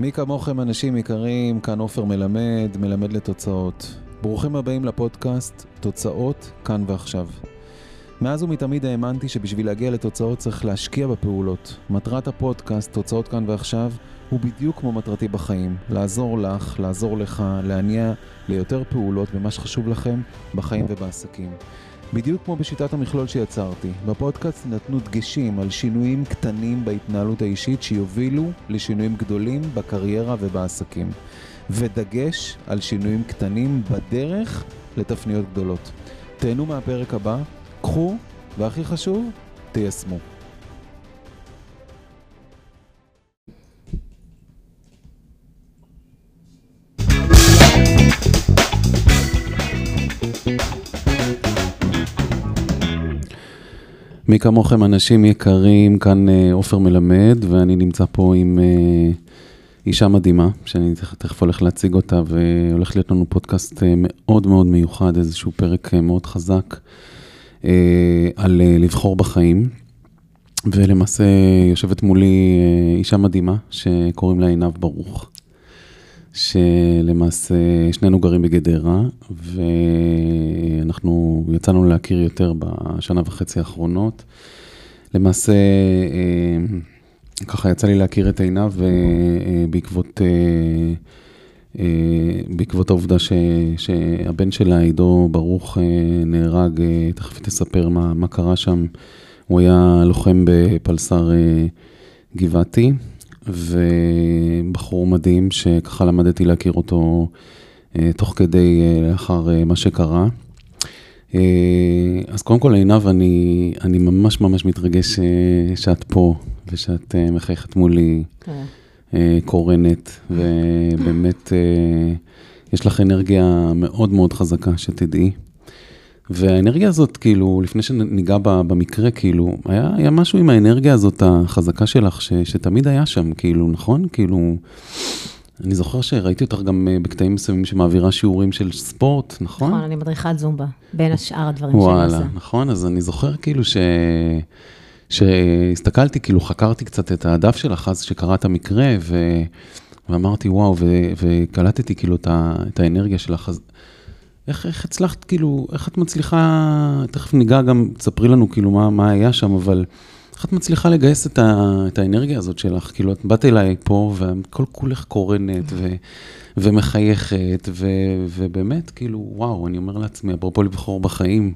מי כמוכם אנשים יקרים, כאן עופר מלמד, מלמד לתוצאות. ברוכים הבאים לפודקאסט תוצאות כאן ועכשיו. מאז ומתמיד האמנתי שבשביל להגיע לתוצאות צריך להשקיע בפעולות. מטרת הפודקאסט, תוצאות כאן ועכשיו, הוא בדיוק כמו מטרתי בחיים. לעזור לך, לעזור לך, להניע ליותר פעולות במה שחשוב לכם בחיים ובעסקים. בדיוק כמו בשיטת המכלול שיצרתי, בפודקאסט נתנו דגשים על שינויים קטנים בהתנהלות האישית שיובילו לשינויים גדולים בקריירה ובעסקים. ודגש על שינויים קטנים בדרך לתפניות גדולות. תהנו מהפרק הבא, קחו, והכי חשוב, תיישמו. מי כמוכם אנשים יקרים, כאן אה, עופר מלמד, ואני נמצא פה עם אה, אישה מדהימה, שאני תכף הולך להציג אותה, והולך להיות לנו פודקאסט אה, מאוד מאוד מיוחד, איזשהו פרק מאוד חזק על לבחור בחיים. ולמעשה יושבת מולי אישה מדהימה, שקוראים לה עינב ברוך. שלמעשה שנינו גרים בגדרה, ואנחנו יצאנו להכיר יותר בשנה וחצי האחרונות. למעשה, אה, ככה יצא לי להכיר את עינב בעקבות, אה, אה, בעקבות העובדה ש, שהבן שלה, עידו ברוך, נהרג, תכף תספר מה, מה קרה שם. הוא היה לוחם בפלס"ר גבעתי. ובחור מדהים שככה למדתי להכיר אותו אה, תוך כדי, אה, לאחר אה, מה שקרה. אז קודם כל, עינב, אני, אני ממש ממש מתרגש שאת פה ושאת מחייכת מולי, כן. קורנת, ובאמת יש לך אנרגיה מאוד מאוד חזקה, שתדעי. והאנרגיה הזאת, כאילו, לפני שניגע במקרה, כאילו, היה, היה משהו עם האנרגיה הזאת, החזקה שלך, ש, שתמיד היה שם, כאילו, נכון? כאילו, אני זוכר שראיתי אותך גם אה, בקטעים מסוימים שמעבירה שיעורים של ספורט, נכון? נכון, אני מדריכת זומבה, בין השאר הדברים שאני עושה. וואלה, נכון, אז אני זוכר כאילו ש... שהסתכלתי, כאילו חקרתי קצת את הדף שלך אז שקראת המקרה, ו... ואמרתי, וואו, ו... וקלטתי כאילו את, ה... את האנרגיה שלך. אז איך, איך הצלחת, כאילו, איך את מצליחה, תכף ניגע גם, תספרי לנו כאילו מה, מה היה שם, אבל איך את מצליחה לגייס את, ה, את האנרגיה הזאת שלך? כאילו, את באת אליי פה, וכל כולך קורנת ו, ומחייכת, ו, ובאמת, כאילו, וואו, אני אומר לעצמי, אפרופו לבחור בחיים,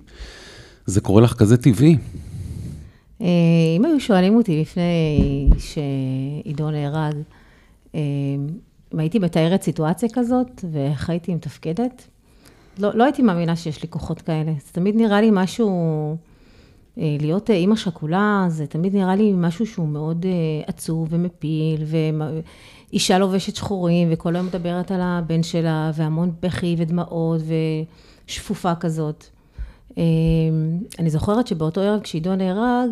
זה קורה לך כזה טבעי. אה, אם היו שואלים אותי לפני שעידו נהרג, אה, אם הייתי מתארת סיטואציה כזאת, ואיך הייתי מתפקדת, לא, לא הייתי מאמינה שיש לי כוחות כאלה. זה תמיד נראה לי משהו, אה, להיות אה, אימא שכולה, זה תמיד נראה לי משהו שהוא מאוד אה, עצוב ומפיל, ואישה לובשת שחורים, וכל היום מדברת על הבן שלה, והמון בכי ודמעות, ושפופה כזאת. אני זוכרת שבאותו ערב כשעידו נהרג,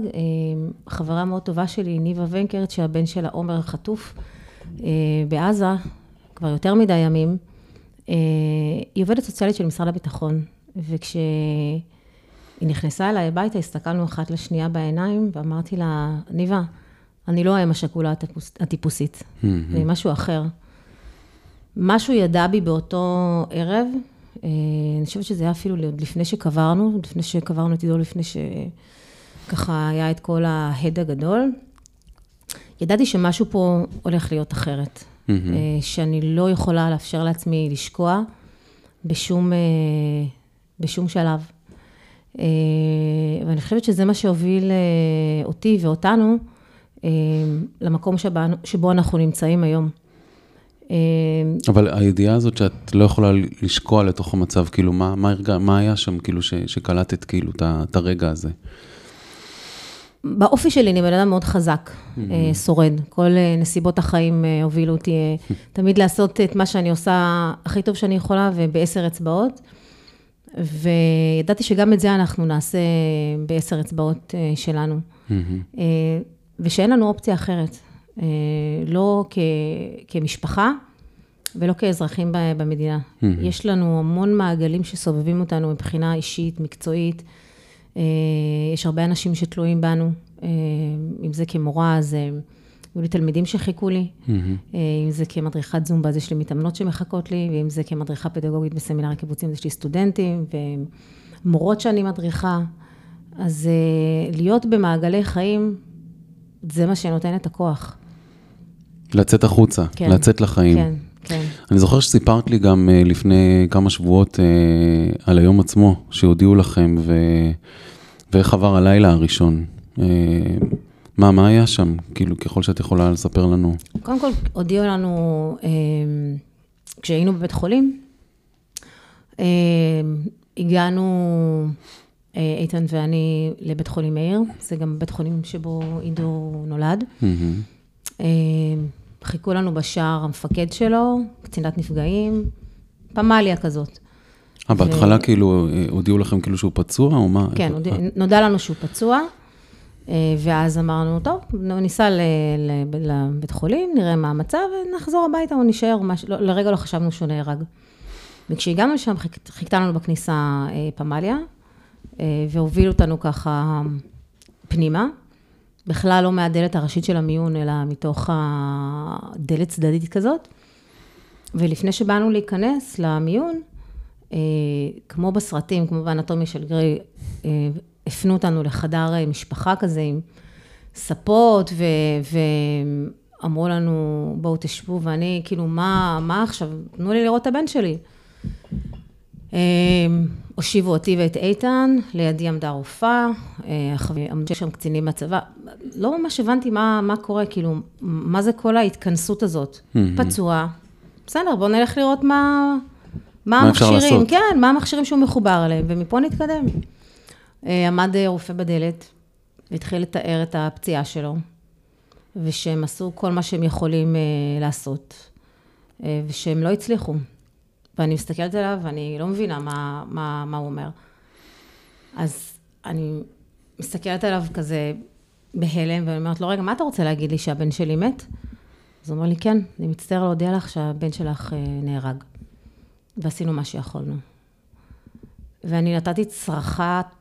חברה מאוד טובה שלי, ניבה ונקרט, שהבן שלה עומר חטוף בעזה, כבר יותר מדי ימים, אה, היא עובדת סוציאלית של משרד הביטחון, וכשהיא נכנסה אליי הביתה, הסתכלנו אחת לשנייה בעיניים, ואמרתי לה, ניבה, אני לא האם השכולה הטיפוסית, זה משהו אחר. משהו ידע בי באותו ערב, אה, אני חושבת שזה היה אפילו לפני שקברנו, לפני שקברנו את עידו, לפני שככה היה את כל ההד הגדול. ידעתי שמשהו פה הולך להיות אחרת. Mm-hmm. שאני לא יכולה לאפשר לעצמי לשקוע בשום, אה, בשום שלב. אה, ואני חושבת שזה מה שהוביל אותי ואותנו למקום שבא, שבו אנחנו נמצאים היום. אבל הידיעה הזאת שאת לא יכולה לשקוע לתוך המצב, כאילו, מה, מה, הרגע, מה היה שם, כאילו, ש, שקלטת, כאילו, את הרגע הזה? באופי שלי אני בן אדם מאוד חזק, mm-hmm. שורד. כל אה, נסיבות החיים אה, הובילו אותי תמיד לעשות את מה שאני עושה הכי טוב שאני יכולה ובעשר אצבעות. וידעתי שגם את זה אנחנו נעשה בעשר אצבעות שלנו. Mm-hmm. ושאין לנו אופציה אחרת. לא כ, כמשפחה ולא כאזרחים במדינה. Mm-hmm. יש לנו המון מעגלים שסובבים אותנו מבחינה אישית, מקצועית. אה, יש הרבה אנשים שתלויים בנו, אה, אם זה כמורה, אז היו לי תלמידים שחיכו לי. אה, אם זה כמדריכת זומבה, אז יש לי מתאמנות שמחכות לי, ואם זה כמדריכה פדגוגית בסמינר הקיבוצים, אז יש לי סטודנטים ומורות שאני מדריכה. אז אה, להיות במעגלי חיים, זה מה שנותן את הכוח. לצאת החוצה, כן. לצאת לחיים. כן, כן. אני זוכר שסיפרת לי גם אה, לפני כמה שבועות אה, על היום עצמו, שהודיעו לכם, ו... ואיך עבר הלילה הראשון. אה, מה, מה היה שם? כאילו, ככל שאת יכולה לספר לנו. קודם כל, הודיעו לנו, אה, כשהיינו בבית חולים, אה, הגענו, איתן ואני, לבית חולים מאיר, זה גם בית חולים שבו עידו נולד. חיכו לנו בשער המפקד שלו, קצינת נפגעים, פמליה כזאת. אה, בהתחלה כאילו אה, הודיעו לכם כאילו שהוא פצוע, או מה? כן, אה, נודע לנו שהוא פצוע, אה, ואז אמרנו, טוב, ניסע לבית חולים, נראה מה המצב, ונחזור הביתה או נישאר, לא- לרגע לא חשבנו שהוא נהרג. וכשהגענו לשם, חיכ- חיכתה לנו בכניסה פמליה, והובילו אותנו ככה פנימה, בכלל לא מהדלת הראשית של המיון, אלא מתוך הדלת צדדית כזאת. ולפני שבאנו להיכנס למיון, כמו בסרטים, כמו באנטומיה של גריי, אה, הפנו אותנו לחדר אה, משפחה כזה עם ספות, ו- ואמרו לנו, בואו תשבו, ואני, כאילו, מה, מה עכשיו? תנו לי לראות את הבן שלי. אה, הושיבו אותי ואת איתן, לידי עמדה רופאה, אה, עמדו שם קצינים מהצבא. לא ממש הבנתי מה, מה קורה, כאילו, מה זה כל ההתכנסות הזאת. פצוע, בסדר, בואו נלך לראות מה, מה המכשירים? כן, מה המכשירים שהוא מחובר אליהם, ומפה נתקדם. אה, עמד אה, רופא בדלת, והתחיל לתאר את הפציעה שלו, ושהם עשו כל מה שהם יכולים אה, לעשות, ושהם לא הצליחו. ואני מסתכלת עליו, ואני לא מבינה מה, מה, מה הוא אומר. אז אני מסתכלת עליו כזה בהלם, ואני אומרת לו, רגע, מה אתה רוצה להגיד לי, שהבן שלי מת? אז הוא אומר לי, כן, אני מצטער להודיע לך שהבן שלך נהרג. ועשינו מה שיכולנו. ואני נתתי צרחת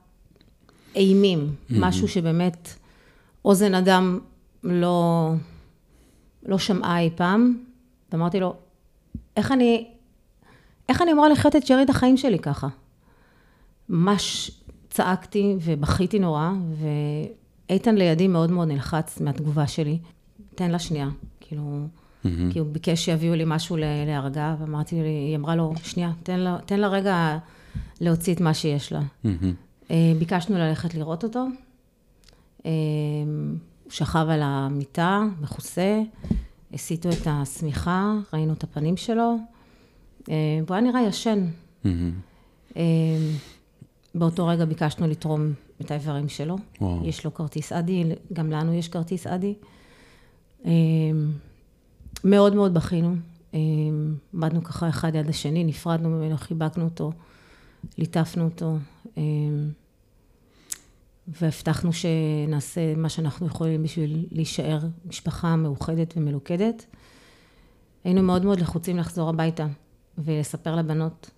אימים, משהו שבאמת אוזן אדם לא, לא שמעה אי פעם, ואמרתי לו, איך אני, איך אני אמורה לחיות את שארית החיים שלי ככה? ממש צעקתי ובכיתי נורא, ואיתן לידי מאוד מאוד נלחץ מהתגובה שלי. תן לה שנייה, כאילו, מהמם. כי הוא ביקש שיביאו לי משהו להרגעה, ואמרתי לי, היא אמרה לו, שנייה, תן לה, תן לה רגע להוציא את מה שיש לה. מהמם. אה, ביקשנו ללכת לראות אותו. אה, הוא שכב על המיטה, מכוסה, הסיטו את השמיכה, ראינו את הפנים שלו, אה, והוא היה נראה ישן. אה, באותו רגע ביקשנו לתרום את האיברים שלו. וואו. יש לו כרטיס אדי, גם לנו יש כרטיס אדי. מאוד מאוד בכינו. אה, עמדנו ככה אחד ליד השני, נפרדנו ממנו, חיבקנו אותו, ליטפנו אותו, אה, והבטחנו שנעשה מה שאנחנו יכולים בשביל להישאר משפחה מאוחדת ומלוכדת. היינו מאוד מאוד לחוצים לחזור הביתה ולספר לבנות,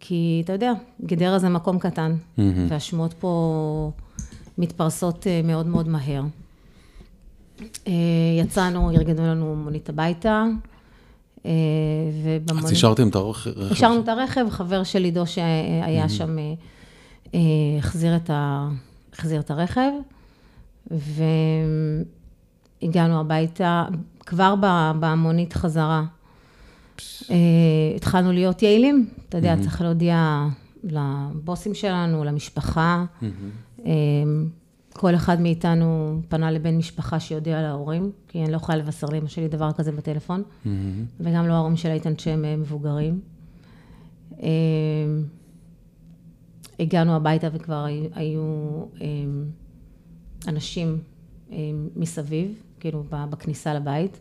כי אתה יודע, גדרה זה מקום קטן, מהמם. והשמועות פה מתפרסות אה, מאוד מאוד מהר. אה, יצאנו, ארגנו לנו מונית הביתה, אה, אז ובמונית... השארתם את הרכב? השארנו את הרכב, חבר של עידו שהיה שם אה, החזיר את, ה... החזיר את הרכב, והגענו הביתה, כבר במונית חזרה. התחלנו להיות יעילים, אתה יודע, צריך להודיע לבוסים שלנו, למשפחה. כל אחד מאיתנו פנה לבן משפחה שיודיע להורים, כי אני לא יכולה לבשר לאמא שלי דבר כזה בטלפון. מהמם. וגם לא ההורים של איתן שהם אה, מבוגרים. אה, הגענו הביתה וכבר היו, אה, אנשים מסביב, כאילו בכניסה לבית.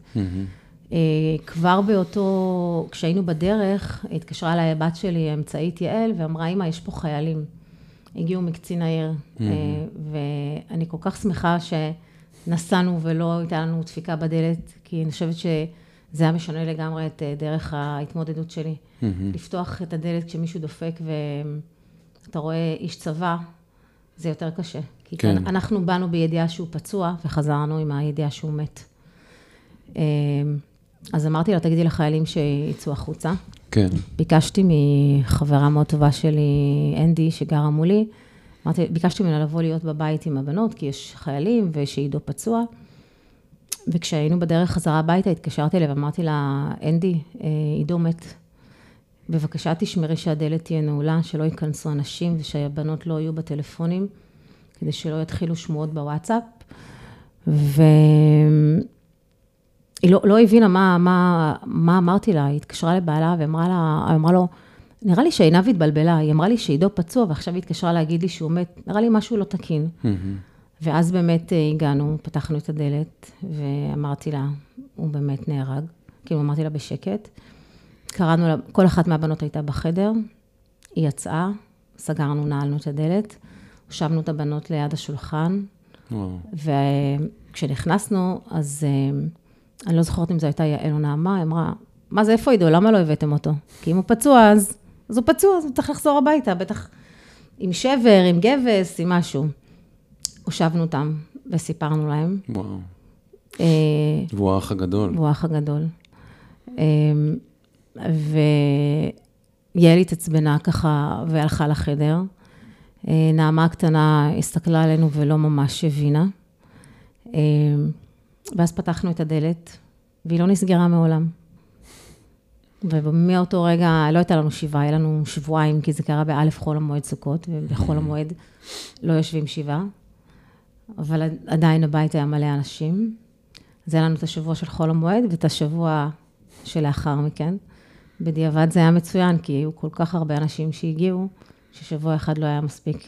אה, כבר באותו, כשהיינו בדרך, התקשרה אליי הבת שלי, האמצעית יעל, ואמרה, אמא, יש פה חיילים. הגיעו מקצין העיר, אה, ואני כל כך שמחה שנסענו ולא הייתה לנו דפיקה בדלת, כי אני חושבת שזה היה משנה לגמרי את אה, דרך ההתמודדות שלי. מהמם. לפתוח את הדלת כשמישהו דופק ואתה רואה איש צבא, זה יותר קשה. כי כן. אנחנו באנו בידיעה שהוא פצוע, וחזרנו עם הידיעה שהוא מת. אה, אז אמרתי לה, תגידי לחיילים שיצאו החוצה. כן. ביקשתי מחברה מאוד טובה שלי, אנדי, שגרה מולי, אמרתי, ביקשתי ממנה לבוא להיות בבית עם הבנות, כי יש חיילים ושעידו פצוע. וכשהיינו בדרך חזרה הביתה, התקשרתי אליה ואמרתי לה, אנדי, אה, עידו מת. בבקשה תשמרי שהדלת תהיה נעולה, שלא ייכנסו אנשים ושהבנות לא יהיו בטלפונים, כדי שלא יתחילו שמועות בוואטסאפ. והיא לא, לא הבינה מה, מה, מה אמרתי לה, היא התקשרה לבעלה ואמרה לה, אמרה לו, נראה לי שעינב התבלבלה, היא אמרה לי שעידו פצוע ועכשיו היא התקשרה להגיד לי שהוא מת, נראה לי משהו לא תקין. ואז באמת אה, הגענו, פתחנו את הדלת, ואמרתי לה, הוא באמת נהרג. כאילו, אמרתי לה בשקט. קראנו לה, כל אחת מהבנות הייתה בחדר, היא יצאה, סגרנו, נעלנו את הדלת, הושבנו את הבנות ליד השולחן. וכשנכנסנו, אז אה, אני לא זוכרת אם זו הייתה יעל או נעמה, היא אמרה, מה זה, איפה עידו? למה לא הבאתם אותו? כי אם הוא פצוע, אז, אז הוא פצוע, אז הוא צריך לחזור הביתה, בטח עם שבר, עם גבס, עם משהו. הושבנו אותם וסיפרנו להם. וואו. אה, והוא האח הגדול. הוא האח הגדול. אה, ויעל התעצבנה ככה והלכה לחדר. אה, נעמה הקטנה הסתכלה עלינו ולא ממש הבינה. אה, ואז פתחנו את הדלת, והיא לא נסגרה מעולם. ומאותו רגע לא הייתה לנו שבעה, היה לנו שבועיים, כי זה קרה באלף חול המועד סוכות, ובחול המועד לא יושבים שבעה. אבל עדיין הבית היה מלא אנשים. אז היה לנו את השבוע של חול המועד ואת השבוע שלאחר מכן. בדיעבד זה היה מצוין, כי היו כל כך הרבה אנשים שהגיעו, ששבוע אחד לא היה מספיק.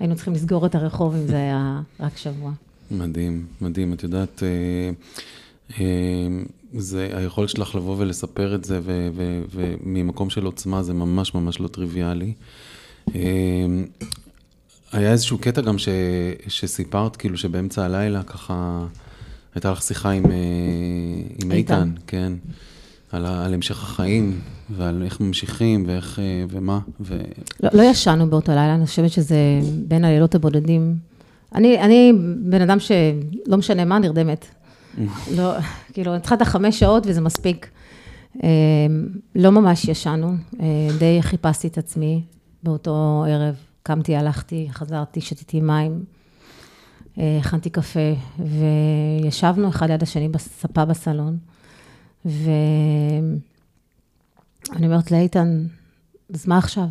היינו צריכים לסגור את הרחוב אם זה היה רק שבוע. מדהים, מדהים. את יודעת, אה, אה, זה, היכולת שלך לבוא ולספר את זה, ו- ו- וממקום של עוצמה זה ממש ממש לא טריוויאלי. אה, היה איזשהו קטע גם ש, שסיפרת, כאילו שבאמצע הלילה ככה, הייתה לך שיחה עם, עם איתן, איתן. כן, על, על המשך החיים, ועל איך ממשיכים, ואיך, ומה, ו... לא, לא ישנו באותו לילה, אני חושבת שזה בין הלילות הבודדים. אני, אני בן אדם שלא משנה מה, נרדמת. לא, כאילו, אני צריכה את החמש שעות וזה מספיק. אה, לא ממש ישנו, אה, די חיפשתי את עצמי באותו ערב. קמתי, הלכתי, חזרתי, שתיתי מים, אה, הכנתי קפה, וישבנו אחד ליד השני בספה בסלון. ואני אומרת לאיתן, אז מה עכשיו?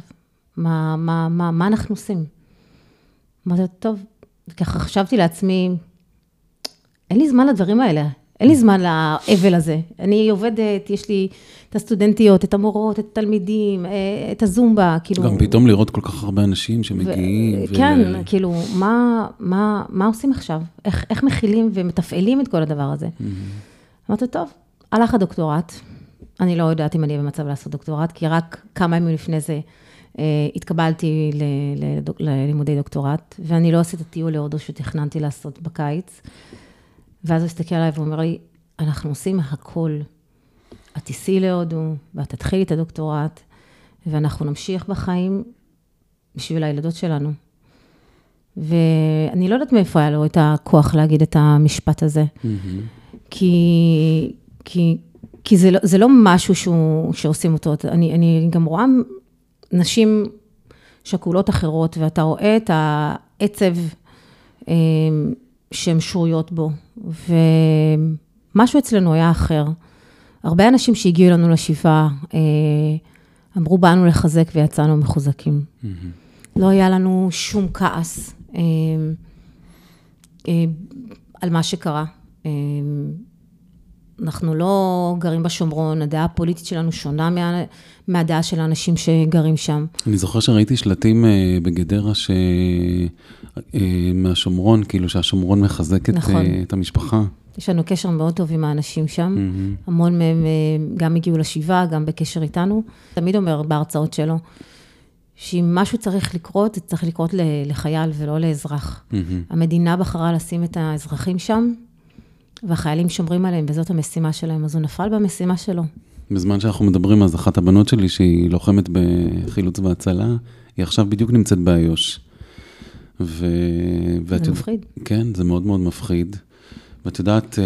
מה, מה, מה, מה אנחנו עושים? אמרתי לו, טוב, ככה חשבתי לעצמי, אין לי זמן לדברים האלה, אין לי זמן לאבל הזה. אני עובדת, יש לי את הסטודנטיות, את המורות, את התלמידים, אה, את הזומבה, כאילו... גם פתאום לראות כל כך הרבה אנשים שמגיעים. ו... כן, כאילו, מה, מה, מה עושים עכשיו? איך, איך מכילים ומתפעלים את כל הדבר הזה? אמרתי, טוב, הלך הדוקטורט. אני לא יודעת אם אני במצב לעשות דוקטורט, כי רק כמה ימים לפני זה התקבלתי ל, לדוק, ללימודי דוקטורט, ואני לא עושה את הטיול להודו שתכננתי לעשות בקיץ. ואז הוא הסתכל עליי ואומר לי, אנחנו עושים הכל. את תיסעי להודו, ואת תתחילי את הדוקטורט, ואנחנו נמשיך בחיים בשביל הילדות שלנו. ואני לא יודעת מאיפה היה לו את הכוח להגיד את המשפט הזה. כי, כי, כי זה, לא, זה לא משהו שהוא, שעושים אותו. אני, אני גם רואה נשים שכולות אחרות, ואתה רואה את העצב אה, שהן שרויות בו, ומשהו אצלנו היה אחר. הרבה אנשים שהגיעו אלינו לשבעה, אה, אמרו, באנו לחזק ויצאנו מחוזקים. לא היה לנו שום כעס אה, על מה שקרה. אנחנו לא גרים בשומרון, הדעה הפוליטית שלנו שונה מה, מהדעה של האנשים שגרים שם. אני זוכר שראיתי שלטים אה, בגדרה ש... אה, מהשומרון, כאילו שהשומרון מחזק את, נכון. אה, את המשפחה. יש לנו קשר מאוד טוב עם האנשים שם. המון מהם אה, גם הגיעו לשבעה, גם בקשר איתנו. תמיד אומר בהרצאות שלו, שאם משהו צריך לקרות, זה צריך לקרות לחייל ולא לאזרח. המדינה בחרה לשים את האזרחים שם, והחיילים שומרים עליהם, וזאת המשימה שלהם, אז הוא נפל במשימה שלו. בזמן שאנחנו מדברים, אז אחת הבנות שלי, שהיא לוחמת בחילוץ והצלה, היא עכשיו בדיוק נמצאת באיו"ש. ו... ואת זה מפחיד. כן, זה מאוד מאוד מפחיד. ואת יודעת, אה,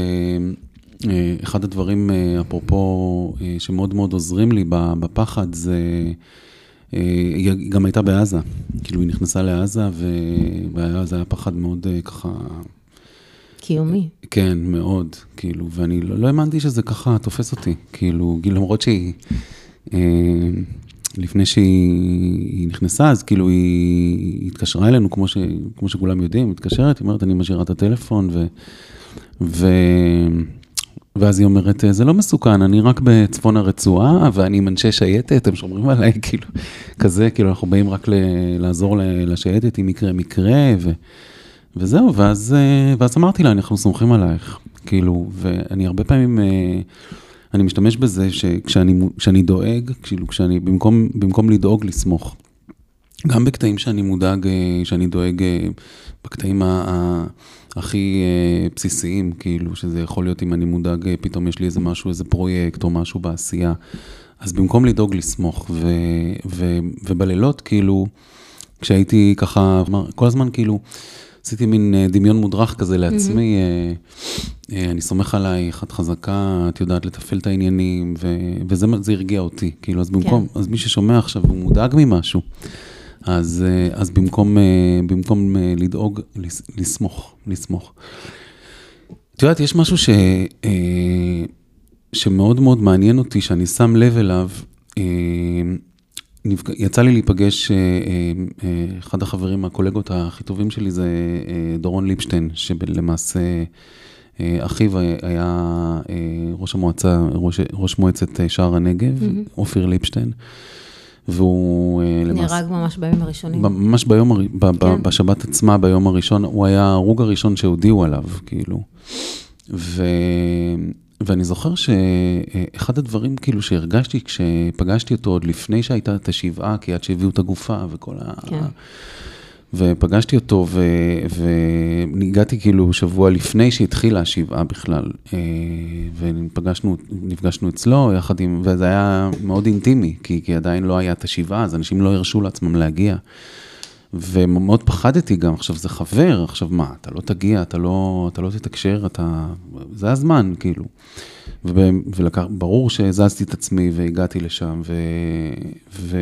אה, אחד הדברים, אה, אפרופו, שמאוד מאוד עוזרים לי בפחד, זה... היא גם הייתה בעזה, כאילו היא נכנסה לעזה, וזה היה פחד מאוד ככה... קיומי. כן, מאוד, כאילו, ואני לא, לא האמנתי שזה ככה תופס אותי, כאילו, למרות שהיא, לפני שהיא נכנסה, אז כאילו היא התקשרה אלינו, כמו, ש, כמו שכולם יודעים, מתקשרת, היא אומרת, אני משאירה את הטלפון, ו... ו... ואז היא אומרת, זה לא מסוכן, אני רק בצפון הרצועה, ואני עם אנשי שייטת, הם שומרים עליי, כאילו, כזה, כאילו, אנחנו באים רק ל- לעזור לשייטת אם יקרה מקרה, ו- וזהו, ואז, ואז אמרתי לה, אנחנו סומכים עלייך, כאילו, ואני הרבה פעמים, אני משתמש בזה שכשאני דואג, כאילו, כשאני, במקום, במקום לדאוג, לסמוך. גם בקטעים שאני מודאג, שאני דואג, בקטעים ה... הכי אה, בסיסיים, כאילו, שזה יכול להיות אם אני מודאג, אה, פתאום יש לי איזה משהו, איזה פרויקט או משהו בעשייה. אז במקום לדאוג, לסמוך. ו, ו, ובלילות, כאילו, כשהייתי ככה, כל הזמן כאילו, עשיתי מין אה, דמיון מודרך כזה לעצמי, mm-hmm. אני סומך עלייך, את חזקה, את יודעת לתפעל את העניינים, ו, וזה הרגיע אותי. כאילו, אז במקום, כן. אז מי ששומע עכשיו, הוא מודאג ממשהו. אז, אה, אז במקום, אה, במקום אה, לדאוג, לסמוך, לסמוך. את יודעת, יש משהו ש, שמאוד מאוד מעניין אותי, שאני שם לב אליו. יצא לי להיפגש, אחד החברים, הקולגות הכי טובים שלי זה דורון ליפשטיין, שלמעשה אחיו היה ראש המועצה, ראש, ראש מועצת שער הנגב, mm-hmm. אופיר ליפשטיין. והוא אה, למעשה... נהרג ממש ביום הראשונים. ממש ביום, ב, כן. בשבת עצמה, ביום הראשון, הוא היה ההרוג הראשון שהודיעו עליו, כאילו. ו... ואני זוכר שאחד הדברים כאילו שהרגשתי כשפגשתי אותו עוד לפני שהייתה את השבעה, כי עד שהביאו את הגופה וכל ה... כן. ופגשתי אותו, ו... והגעתי כאילו שבוע לפני שהתחילה השבעה בכלל, אה, ופגשנו, נפגשנו אצלו יחד עם, וזה היה מאוד אינטימי, כי, כי עדיין לא היה את השבעה, אז אנשים לא הרשו לעצמם להגיע. ומאוד פחדתי גם, עכשיו זה חבר, עכשיו מה, אתה לא תגיע, אתה לא, אתה לא תתקשר, אתה... זה הזמן, כאילו. וברור שהזזתי את עצמי והגעתי לשם, ו... ו...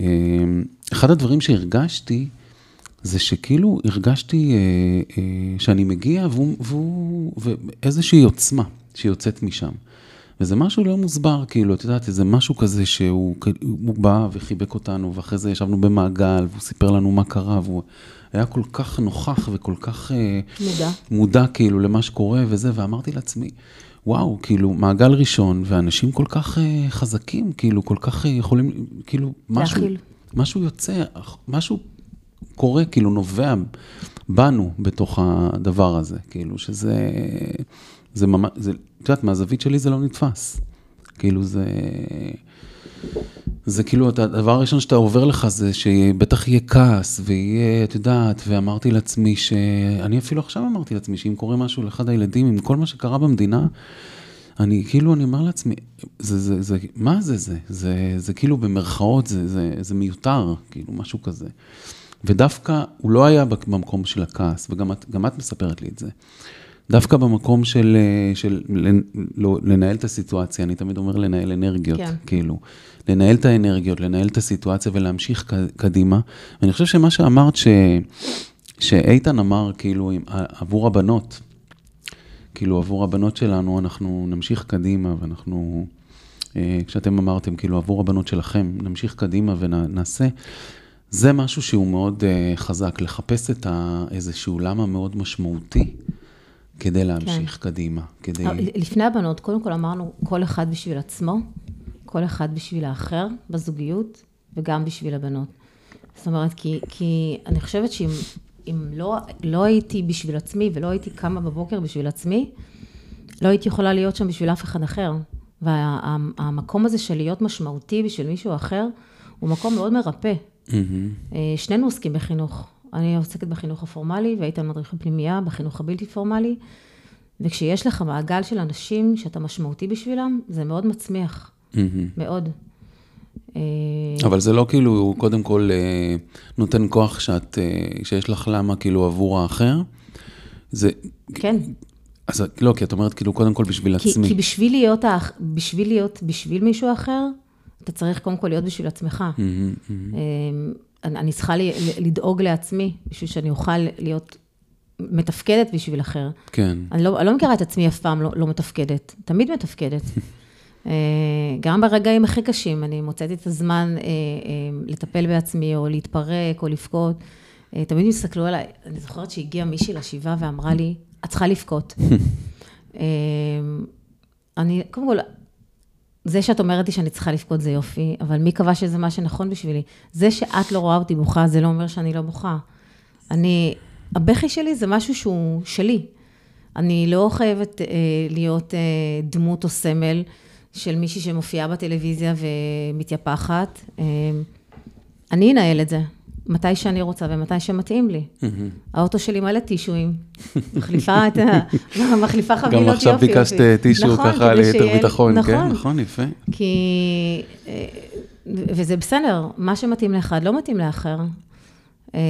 אמ, אחד הדברים שהרגשתי, זה שכאילו הרגשתי אה, אה, שאני מגיע והוא, והוא, ואיזושהי עוצמה שיוצאת משם. וזה משהו לא מוסבר, כאילו, את יודעת, איזה משהו כזה שהוא בא וחיבק אותנו, ואחרי זה ישבנו במעגל, והוא סיפר לנו מה קרה, והוא היה כל כך נוכח וכל כך... אה, מודע. מודע, כאילו, למה שקורה וזה, ואמרתי לעצמי, וואו, כאילו, מעגל ראשון, ואנשים כל כך uh, חזקים, כאילו, כל כך uh, יכולים, כאילו, משהו, להכיל. משהו יוצא, משהו קורה, כאילו, נובע בנו בתוך הדבר הזה, כאילו, שזה, זה ממש, זה, את יודעת, מהזווית שלי זה לא נתפס. כאילו, זה... זה כאילו, הדבר הראשון שאתה עובר לך זה שבטח יהיה כעס, ויהיה, את יודעת, ואמרתי לעצמי ש... אני אפילו עכשיו אמרתי לעצמי שאם קורה משהו לאחד הילדים, עם כל מה שקרה במדינה, אני כאילו, אני אומר לעצמי, זה, זה, זה, מה זה זה? זה, זה כאילו במרכאות, זה, זה, זה מיותר, כאילו, משהו כזה. ודווקא הוא לא היה במקום של הכעס, וגם את, את מספרת לי את זה. דווקא במקום של, של לא, לנהל את הסיטואציה, אני תמיד אומר לנהל אנרגיות, כן. כאילו. לנהל את האנרגיות, לנהל את הסיטואציה ולהמשיך קדימה. ואני חושב שמה שאמרת, ש, שאיתן אמר, כאילו, עבור הבנות, כאילו, עבור הבנות שלנו, אנחנו נמשיך קדימה, ואנחנו, אה, כשאתם אמרתם, כאילו, עבור הבנות שלכם, נמשיך קדימה ונעשה, זה משהו שהוא מאוד אה, חזק, לחפש את איזשהו למה מאוד משמעותי. כדי להמשיך כן. קדימה, כדי... אה, לפני הבנות, קודם כל אמרנו, כל אחד בשביל עצמו, כל אחד בשביל האחר בזוגיות, וגם בשביל הבנות. זאת אומרת, כי, כי אני חושבת שאם אם לא, לא הייתי בשביל עצמי ולא הייתי קמה בבוקר בשביל עצמי, לא הייתי יכולה להיות שם בשביל אף אחד אחר. והמקום וה, הזה של להיות משמעותי בשביל מישהו אחר, הוא מקום מאוד מרפא. Mm-hmm. שנינו עוסקים בחינוך. אני עוסקת בחינוך הפורמלי, והיית מדריך בפנימייה, בחינוך הבלתי פורמלי. וכשיש לך מעגל של אנשים שאתה משמעותי בשבילם, זה מאוד מצמיח. Mm-hmm. מאוד. אה, אבל זה לא כאילו, קודם כל, אה, נותן כוח שאת, אה, שיש לך למה כאילו עבור האחר. זה... כן. אז לא, כי את אומרת כאילו, קודם כל בשביל כי, עצמי. כי בשביל להיות, האח- בשביל להיות בשביל מישהו אחר, אתה צריך קודם כל להיות בשביל עצמך. מהמם, מהמם. אני אני צריכה ל- ל- לדאוג לעצמי, בשביל שאני אוכל להיות מתפקדת בשביל אחר. כן. אני לא, אני לא מכירה את עצמי אף פעם לא, לא מתפקדת, תמיד מתפקדת. אה, גם ברגעים הכי קשים, אני מוצאת את הזמן אה, אה, לטפל בעצמי, או להתפרק, או לבכות. אה, תמיד הסתכלו עליי, אני זוכרת שהגיעה מישהי לשבעה ואמרה לי, את צריכה לבכות. אני, קודם כל, זה שאת אומרת לי שאני צריכה לבכות זה יופי, אבל מי קבע שזה מה שנכון בשבילי? זה שאת לא רואה אותי בוכה, זה לא אומר שאני לא בוכה. אני, הבכי שלי זה משהו שהוא שלי. אני לא חייבת אה, להיות אה, דמות או סמל של מישהי שמופיעה בטלוויזיה ומתייפחת. אה, אני אנהל את זה, מתי שאני רוצה ומתי שמתאים לי. האוטו שלי מלא טישואים. מחליפה את ה... מחליפה חבילות יופי. גם עכשיו. ביקשת אה, טישו נכון, ככה ליתר ביטחון, כן? נכון, נכון, יפה. כי... אה, וזה בסדר, מה שמתאים לאחד לא מתאים לאחר. אה,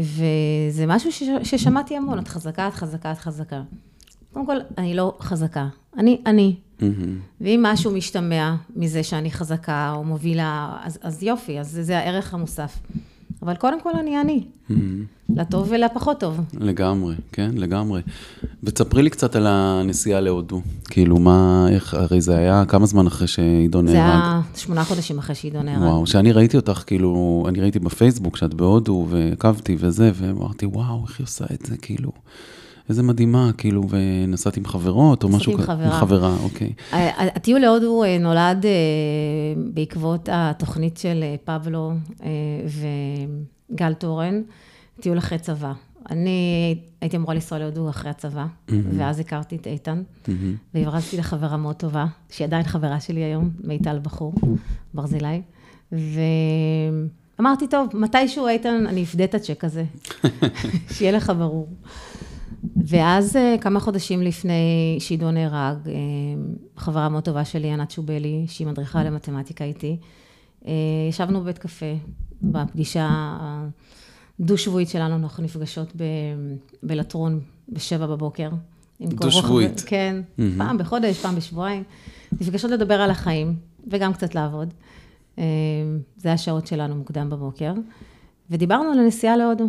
וזה משהו ש- ששמעתי המון, את חזקה, את חזקה, את חזקה. קודם כל, אני לא חזקה, אני אני. ואם משהו משתמע מזה שאני חזקה או מובילה, אז, אז יופי, אז זה, זה הערך המוסף. אבל קודם כל אני אני, מהמם. לטוב ולפחות טוב. לגמרי, כן, לגמרי. ותספרי לי קצת על הנסיעה להודו. כאילו, מה, איך, הרי זה היה כמה זמן אחרי שעידו זה נהרג. היה שמונה חודשים אחרי שעידו נהרג. וואו, שאני ראיתי אותך, כאילו, אני ראיתי בפייסבוק שאת בהודו, ועקבתי וזה, ואמרתי, וואו, איך היא עושה את זה, כאילו, איזה מדהימה, כאילו, ונסעת עם חברות, או נסעתי משהו עם כזה. חברה. חברה, אוקיי. ה- הטיול להודו אה, נולד אה, בעקבות התוכנית של אה, פבלו אה, וגל תורן, טיול אחרי צבא. אני הייתי אמורה לנסוע להודו אחרי הצבא, ואז הכרתי את איתן. והברזתי לחברה מאוד טובה, שהיא עדיין חברה שלי היום, מיטל בחור, ברזילי, ואמרתי, טוב, מתישהו איתן, אני אפדה את הצ'ק הזה, שיהיה לך ברור. ואז אה, כמה חודשים לפני שעידו נהרג, אה, חברה מאוד טובה שלי, ענת שובלי, שהיא מדריכה למתמטיקה איתי, אה, ישבנו בבית קפה, בפגישה הדו-שבועית שלנו, אנחנו נפגשות ב- בלטרון בשבע בבוקר. דו-שבועית. כן, מהמם. פעם בחודש, פעם בשבועיים. נפגשות לדבר על החיים, וגם קצת לעבוד. זה השעות שלנו מוקדם בבוקר. ודיברנו על הנסיעה להודו,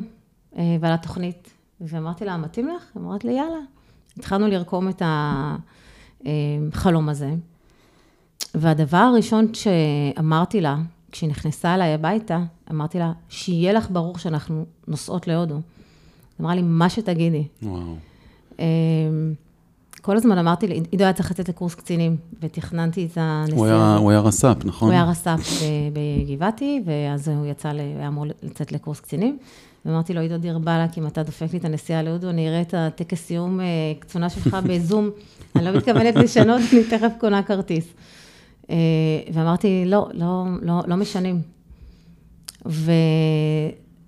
ועל התוכנית. ואמרתי לה, מתאים לך? היא אמרת לי, יאללה. התחלנו לרקום את החלום הזה. והדבר הראשון שאמרתי לה, כשהיא נכנסה אליי הביתה, אמרתי לה, שיהיה לך ברור שאנחנו נוסעות להודו. היא אמרה לי, מה שתגידי. וואו. אמ, כל הזמן אמרתי לי, עידו היה צריך לצאת לקורס קצינים, ותכננתי את הנסיעה. הוא היה, רס"פ, נכון? הוא היה רס"פ בגבעתי, ואז הוא יצא, היה אמור לצאת לקורס קצינים. ואמרתי לו, עידו דיר באלק, אם אתה דופק לי את הנסיעה להודו, אני אראה את הטקס סיום אה, קצונה שלך בזום. אני לא מתכוונת לשנות, אני תכף קונה כרטיס. אה, ואמרתי, לא, לא, לא, לא משנים.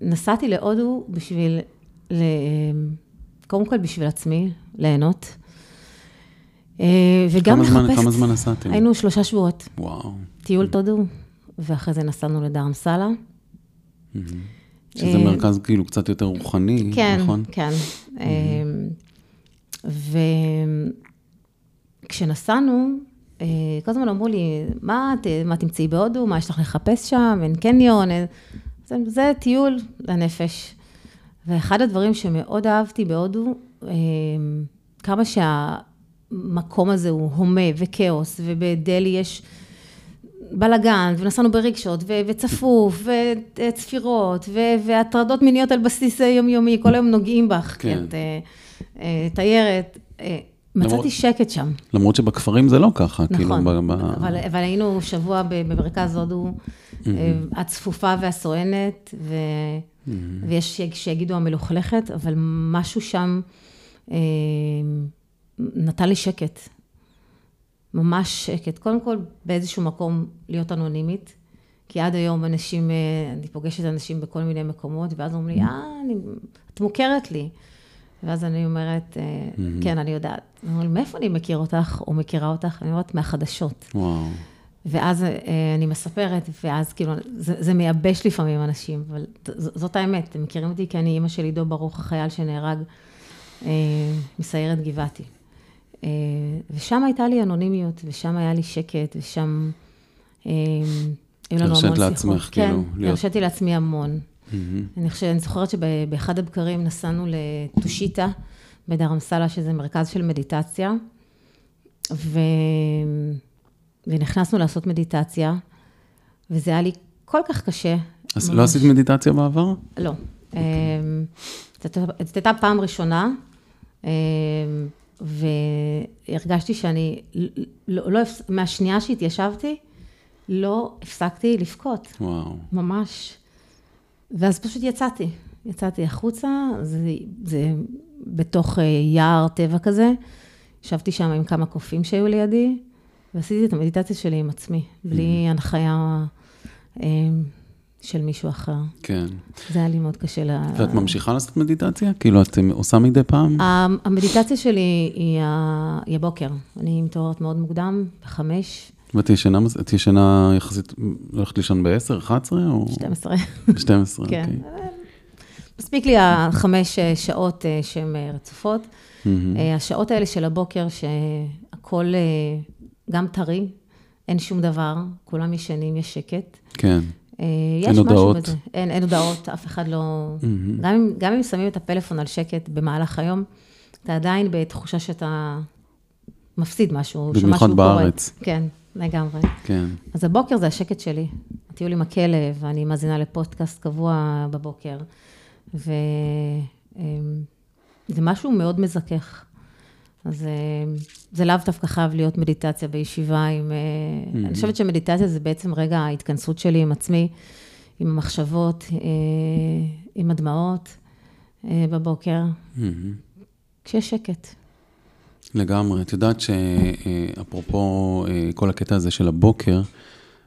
ונסעתי להודו בשביל, ל- קודם כל בשביל עצמי, ליהנות. אה, וגם כמה זמן- לחפש... כמה זמן נסעתם? היינו שלושה שבועות. וואו. טיול תודו, ואחרי זה נסענו לדרמסלה. שזה אה, מרכז כאילו קצת יותר רוחני, כן, נכון? כן. וכשנסענו, אה, כל הזמן אמרו לי, מה, את- מה תמצאי בהודו, מה יש לך לחפש שם, אין קניון, אין... זה, זה טיול לנפש. ואחד הדברים שמאוד אהבתי בהודו, כמה שהמקום הזה הוא הומה וכאוס, ובדלי יש בלאגן, ונסענו בריקשות, ו- וצפוף, וצפירות, ו- והטרדות מיניות על בסיס יומיומי, כל היום נוגעים בך, כן. את אה, אה, תיירת. אה, למרות- מצאתי שקט שם, למרות שבכפרים זה לא ככה, כאילו, נכון. ב- ב- אבל, אבל היינו שבוע במרכז הודו, הצפופה והסואנת, ו... ויש שיגידו המלוכלכת, אבל משהו שם אה, נתן לי שקט. ממש שקט. קודם כל, באיזשהו מקום להיות אנונימית, כי עד היום אנשים, אה, אני פוגשת אנשים בכל מיני מקומות, ואז אומרים לי, אה, אני, את מוכרת לי. ואז אני אומרת, אה, כן, אני יודעת. אומרים מאיפה אני מכיר אותך, או מכירה אותך? אני אומרת, מהחדשות. וואו. ואז אה, אני מספרת, ואז כאילו, זה, זה מייבש לפעמים אנשים, אבל ז- זאת האמת, הם מכירים אותי כי אני אימא של עידו ברוך, החייל שנהרג אה, מסיירת גבעתי. אה, ושם הייתה לי אנונימיות, ושם היה לי שקט, ושם אה, היו לנו המון שיחות. הרשית לעצמך, כן, כאילו, כן, הרשיתי לעצמי המון. אני חושבת, אני זוכרת שבאחד הבקרים נסענו לטושיטה בדרמסלה, שזה מרכז של מדיטציה, ו... ונכנסנו לעשות מדיטציה, וזה היה לי כל כך קשה. אז ממש. לא עשית מדיטציה בעבר? לא. אמ, זאת הייתה- זאת הייתה פעם ראשונה, אמ, והרגשתי שאני, לא, לא, מהשנייה שהתיישבתי, לא הפסקתי לבכות, וואו. ממש. ואז פשוט יצאתי, יצאתי החוצה, זה, זה בתוך אה, יער טבע כזה, ישבתי שם עם כמה קופים שהיו לידי, ועשיתי את המדיטציה שלי עם עצמי, בלי הנחיה אמ, של מישהו אחר. כן. זה היה לי מאוד קשה ל... ואת ממשיכה לעשות מדיטציה? כאילו, את עושה מדי פעם? המדיטציה שלי היא, ה... היא הבוקר. אני מתעוררת מאוד מוקדם, בחמש, ואת ישנה, את ישנה יחסית, הולכת לישון ב-10, 11 או? 12. 12, כן. אוקיי. מספיק לי החמש אה, שעות אה, שהן אה, רצופות. אה, השעות האלה של הבוקר, שהכול אה, גם טרי, אין שום דבר, כולם ישנים, יש שקט. כן. אה, יש משהו הודעות? בזה. אין, אין הודעות, אף אחד לא... מהמם. גם אם, גם אם שמים את הפלאפון על שקט במהלך היום, אתה עדיין בתחושה שאתה מפסיד משהו, במיוחד שמשהו קורה. בארץ. כן, לגמרי. כן. אז הבוקר זה השקט שלי. הטיול עם הכלב, ואני מאזינה לפודקאסט קבוע בבוקר, וזה משהו מאוד מזכך. אז אה, זה לאו דווקא חייב להיות מדיטציה בישיבה עם... אה, אני חושבת שמדיטציה זה בעצם רגע ההתכנסות שלי עם עצמי, עם המחשבות, אה, עם הדמעות אה, בבוקר, מהמם. כשיש שקט. לגמרי. את יודעת שאפרופו כל הקטע הזה של הבוקר,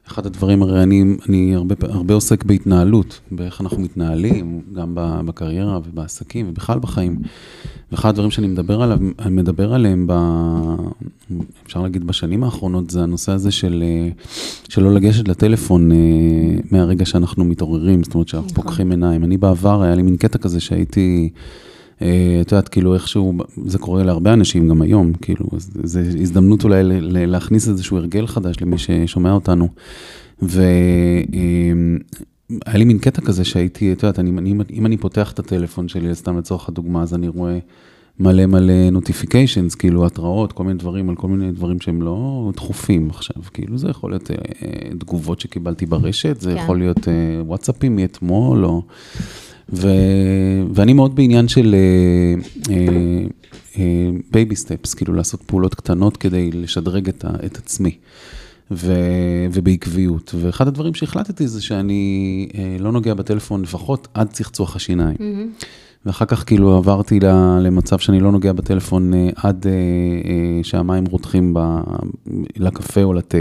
אחד הדברים, הרי אני, אני הרבה, הרבה עוסק בהתנהלות, באיך אנחנו מתנהלים, גם בקריירה ובעסקים ובכלל בחיים. ואחד הדברים שאני מדבר עליו, מדבר עליהם, ב, אפשר להגיד בשנים האחרונות, זה הנושא הזה של, של לא לגשת לטלפון אה, מהרגע שאנחנו מתעוררים, זאת אומרת שאנחנו נכון. פוקחים עיניים. אני בעבר, היה לי מין קטע כזה שהייתי... אה, את יודעת, כאילו איכשהו, זה קורה להרבה אנשים גם היום, כאילו, זו הזדמנות אולי להכניס איזשהו הרגל חדש למי ששומע אותנו. והיה לי מין קטע כזה שהייתי, את יודעת, אני, אני, אם אני פותח את הטלפון שלי, סתם לצורך הדוגמה, אז אני רואה מלא מלא נוטיפיקיישנס, כאילו התראות, כל מיני דברים, על כל מיני דברים שהם לא דחופים עכשיו. כאילו, זה יכול להיות אה, תגובות שקיבלתי ברשת, זה כן. יכול להיות אה, וואטסאפים מאתמול, או... ו... ואני מאוד בעניין של baby steps, כאילו לעשות פעולות קטנות כדי לשדרג את, ה... את עצמי, ו... ובעקביות. ואחד הדברים שהחלטתי זה שאני אה, לא נוגע בטלפון לפחות עד צחצוח השיניים. ואחר כך כאילו עברתי ל- למצב שאני לא נוגע בטלפון אה, עד אה, אה, שהמים רותחים ב... לקפה או לתה.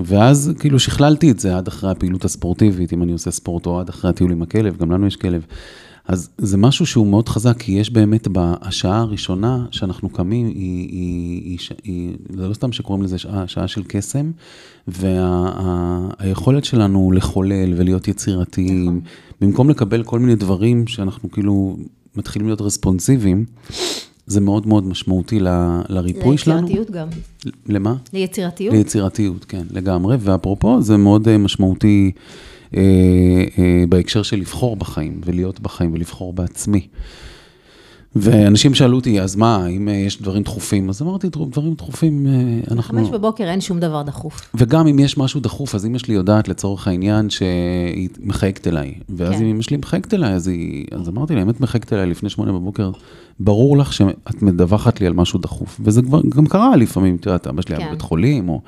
ואז כאילו שכללתי את זה עד אחרי הפעילות הספורטיבית, אם אני עושה ספורט או עד אחרי הטיול עם הכלב, גם לנו יש כלב. אז זה משהו שהוא מאוד חזק, כי יש באמת בשעה הראשונה שאנחנו קמים, היא, היא, היא, היא, זה לא סתם שקוראים לזה שעה, שעה של קסם, והיכולת שלנו לחולל ולהיות יצירתיים, במקום לקבל כל מיני דברים שאנחנו כאילו מתחילים להיות רספונסיביים, זה מאוד מאוד משמעותי ל- לריפוי שלנו. ליצירתיות גם. למה? ליצירתיות? ליצירתיות, כן, לגמרי. ואפרופו, זה מאוד אה, משמעותי אה, אה, בהקשר של לבחור בחיים, ולהיות בחיים, ולבחור בעצמי. ואנשים שאלו אותי, אז מה, אם אה, יש דברים דחופים? אז אמרתי, "דרו- דברים דחופים, אה, אנחנו... חמש בבוקר אין שום דבר דחוף. וגם אם יש משהו דחוף, אז אמא שלי יודעת לצורך העניין שהיא מחייגת אליי. ואז כן. אם אמא שלי מחייגת אליי, אז, היא, אז אמרתי לה, אם את מחייגת אליי לפני שמונה בבוקר, ברור לך שאת מדווחת לי על משהו דחוף. וזה כבר, גם קרה לפעמים, את יודעת, אבא שלי היה כן. בבית חולים, או...